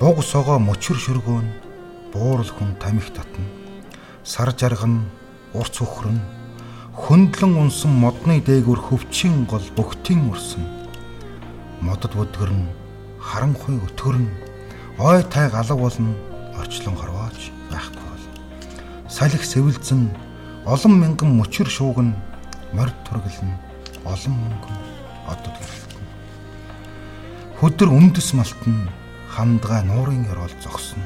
Буг согоо мөчөр шөргөөн буурал хүн тамхи татна. Сар жарган урц хөхрөн хөндлөн унсан модны дээгүр хөвчин гол бөхтийн урсан. Модод өдгөрн харанхуй өтгөрн ой тай галаг болно орчлон хорвооч байхгүй бол. Салхи сэвэлзэн олон мянган мөчөр шуугн морд тургална олон мөнгөн одод гэрэлтэн хөдөр үндэс малтан хандгай нуурын ёроол зогсно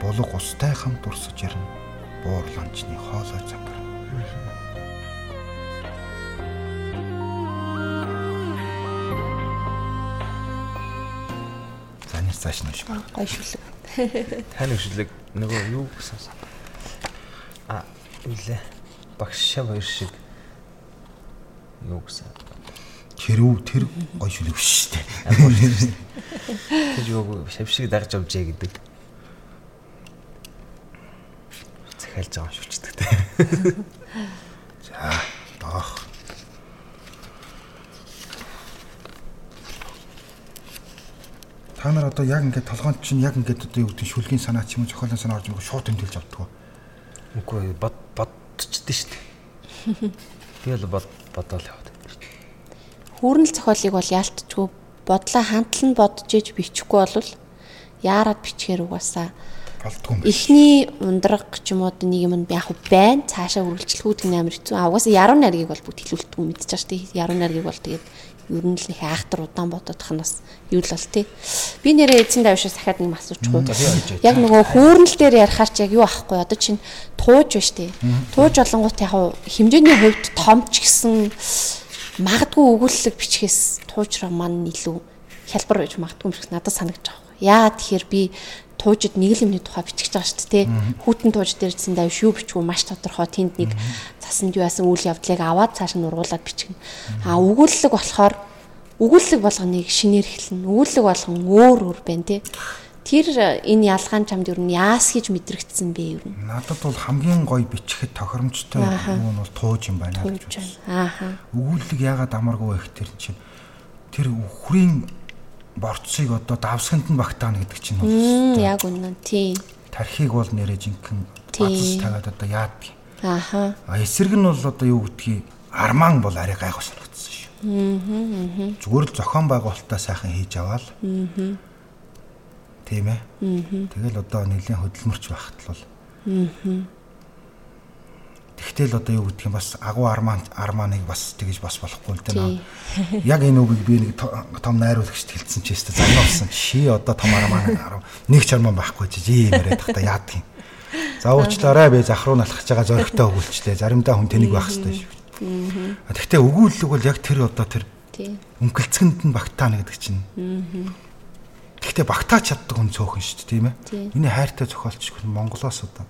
булг устай хамт урсаж ярина буур ланчны хоолой загар Занис цааш нь шүү. гоё шүлэг Таны шүлэг нөгөө юу гэсэн сан. А үлээ. Багшаа баяр шиг юу гэсэн. Тэр үү тэр гой шүлэг биш шүү дээ. Тэр юу шавшиг дагж авжээ гэдэг. Захиалж байгаа ч гэдэг. За доох. Та нар одоо яг ингээд толгоонд чинь яг ингээд одоо юу гэдэг шүлгийн санаа ч юм уу зохиолын санаа орж ирэх шууд тэмдэглэж авдаг. Үгүй бод бодчихдээ шүү дээ. Бол бод бодоол дээ. Хүүрнэл зохиолыг бол яалтчгүй бодлоо хандлан бодож иж бичихгүй болвол яарад бичгээр угаасаа Болдгүй юм. эхний ундраг ч юм уу нэг юм яг байна цаашаа үргэлжлэхүүд гин амар хэцүү. А угаасаа яруу найргийг бол бүгд хэлүүлдэг мэдчихэж штий. Яруу найргийг бол тэгээд ер нь л их айхтар удаан бодох нь бас юу л бол тий. Би нэрээ эцсийн давшаас дахиад нэг асуучихгүй. Яг нөгөө хүүрнэл дээр ярихаар ч яг юу ахгүй одоо чинь тууж байна штий. Тууж болонгууд яг хэмжээний хувьд том ч гэсэн магадгүй өгүүлэлэг бичгээс туужраа маань илүү хялбар байж магадгүй юм шиг надад санагдаж байгаа. Яа тэгэхээр би туужид нэг л юмны тухай бичиж байгаа шүү дээ. Хүүтэн тууж дээрсэн даа шүү бичгүй маш тодорхой тэнд нэг засанд юу яасан үйл явдлыг аваад цааш нь ургуулад бичгэн. А өгүүлэлэг болохоор өгүүлэлэг болгоныг шинээр эхэлнэ. Өгүүлэлэг болгон өөр өөр байна тий. Тэр энэ ялгаан чамд юу яас гэж мэдрэгдсэн бэ юу? Надад бол хамгийн гоё бичихэд тохиромжтой юм нь бол тууж юм байна гэж байна. Ааха. Өгүүлэлэг яагаад амаргүй байх тэр чинь тэр үхрийн борцыг одоо давсганд нь багтаана гэдэг чинь бол яг үнэн тийм. Тархийг бол нэрэ жинхэнэ бацс тагаад одоо яадаг. Ааха. А эсрэг нь бол одоо юу гэдгийг арман бол арай гайхав санагдсан шүү. Аа. Зүгээр л зохион байгуулалтаа сайхан хийж аваад. Аа. Тийм ээ. Тэгэл одоо нэлийн хөдөлмөрч байхад л бол. Тэгтэл одоо юу гэдгийг бас агуу арман арманыг бас тэгэж бас болохгүй л дээ. Яг энэ үгийг би нэг том найруулагчд хэлсэн чи өстө загнаа болсон. Ши одоо том арман нэг ч арман байхгүй чи ийм яриад тахта яадаг юм. За уучлаарай би зах руу налхаж байгаа зөрөгтэй өгүүлчлээ. Заримдаа хүн тэнийг байх хэрэгтэй шүү. Тэгтээ өгүүлэлэг бол яг тэр одоо тэр өнгөлцгөнд нь багтаана гэдэг чинь. Тэгтээ багтаач чаддаг хүн цөөхөн шүү дээ тийм ээ. Миний хайртай зохиолч хүн Монголоос одоо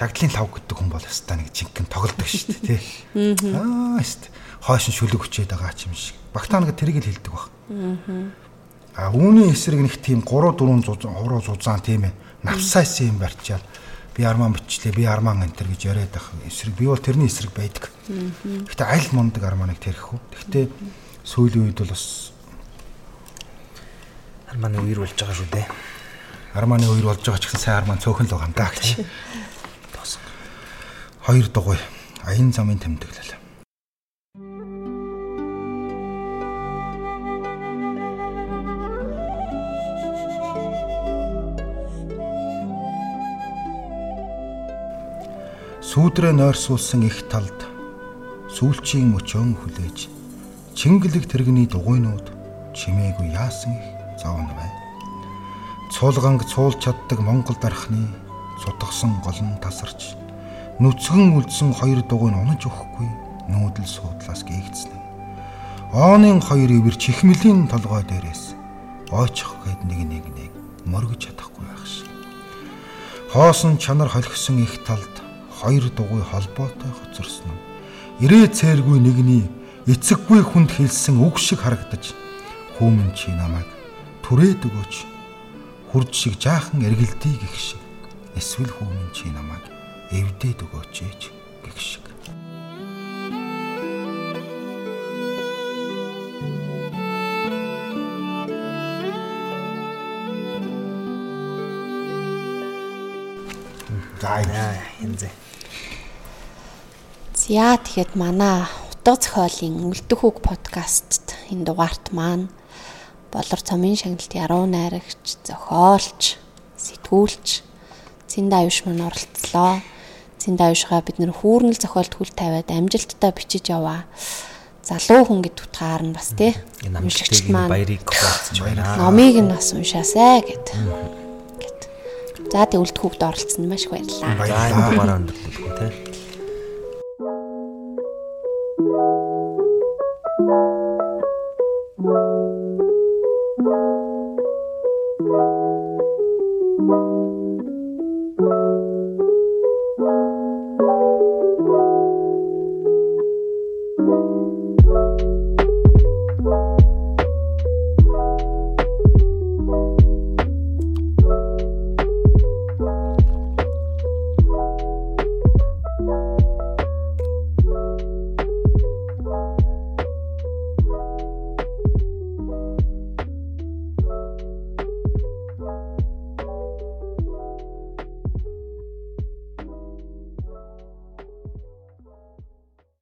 жагдлын лав гэдэг хүн бол ястаа нэг жинхэнэ тоглодог шүү дээ тий. Аа яст хойш нь шүлэг хүчээд байгаа ч юм шиг. Багтаа нэг тэрийг л хэлдэг баг. Аа үүний эсрэг нэг тийм 3 4 зузаан хуруу зузаан тийм ээ. Навсаас юм барьчаад би арман бичлээ би арман энтер гэж яриад байх эсрэг би бол тэрний эсрэг байдаг. Гэтэ аль мундаг арманыг тэрх үү. Гэтэ сүүлийн үед бол бас арманы үер болж байгаа шүү дээ. Арманы үер болж байгаа ч гэсэн сайн арман цөөхөн л байгаа юм даа гэж хоёр дугуй аян замын тэмдэглэл. Сүүдрээ нойрсуулсан их талд сүүлчийн мөчөн хүлээж чингэлэг тэрэгний дугуйнууд чимээгүй яасан их зовн бай. Цуулганг цуулж чаддаг Монгол дархны сутгсан гол нь тасарч нүцгэн үлдсэн хоёр дугуй нь унаж өгөхгүй нүүдэл суудлаас гээгдсэн.Ооны хоёр ивэр чихмэлийн толгой дээрээс ойчих гээд нэг нэг нэг мөргөж чадахгүй байх шиг. Хоосон чанар холхисон их талд хоёр дугуй холбоотой хоцорсон. Ирээ цээргүй нэгний эцэггүй хүнд хэлсэн үг шиг харагдаж хүмүн чи намайг түрээд өгөөч. Хурд шиг жаахан эргэлдий гэх шиг. Эсвэл хүмүн чи намайг эвдээд өгөөч ээж гэх шиг. За янзэ. За тэгэхэд манай утга зохиолын үлдэх үг подкастт энэ дугаарт маань болор цомын шагналт яруу найрагч, зохиолч, сэтгүүлч Цэндэ аюуш маань оролцлоо. Цэндэ аюушгаа бид нэр хүүрнэл зохиолт хүл тавиад амжилттай бичиж яваа. Залуу хүн гэд утгаар нь бас тий. Уншигчд маань баярыг хуваалцж байна. Номыг нь бас уншаасай гэд. За тэг үлдэх хүүгд оролцсон маш их баярлалаа. Баярлалаа. Бараа өндөрлөлгүй тий.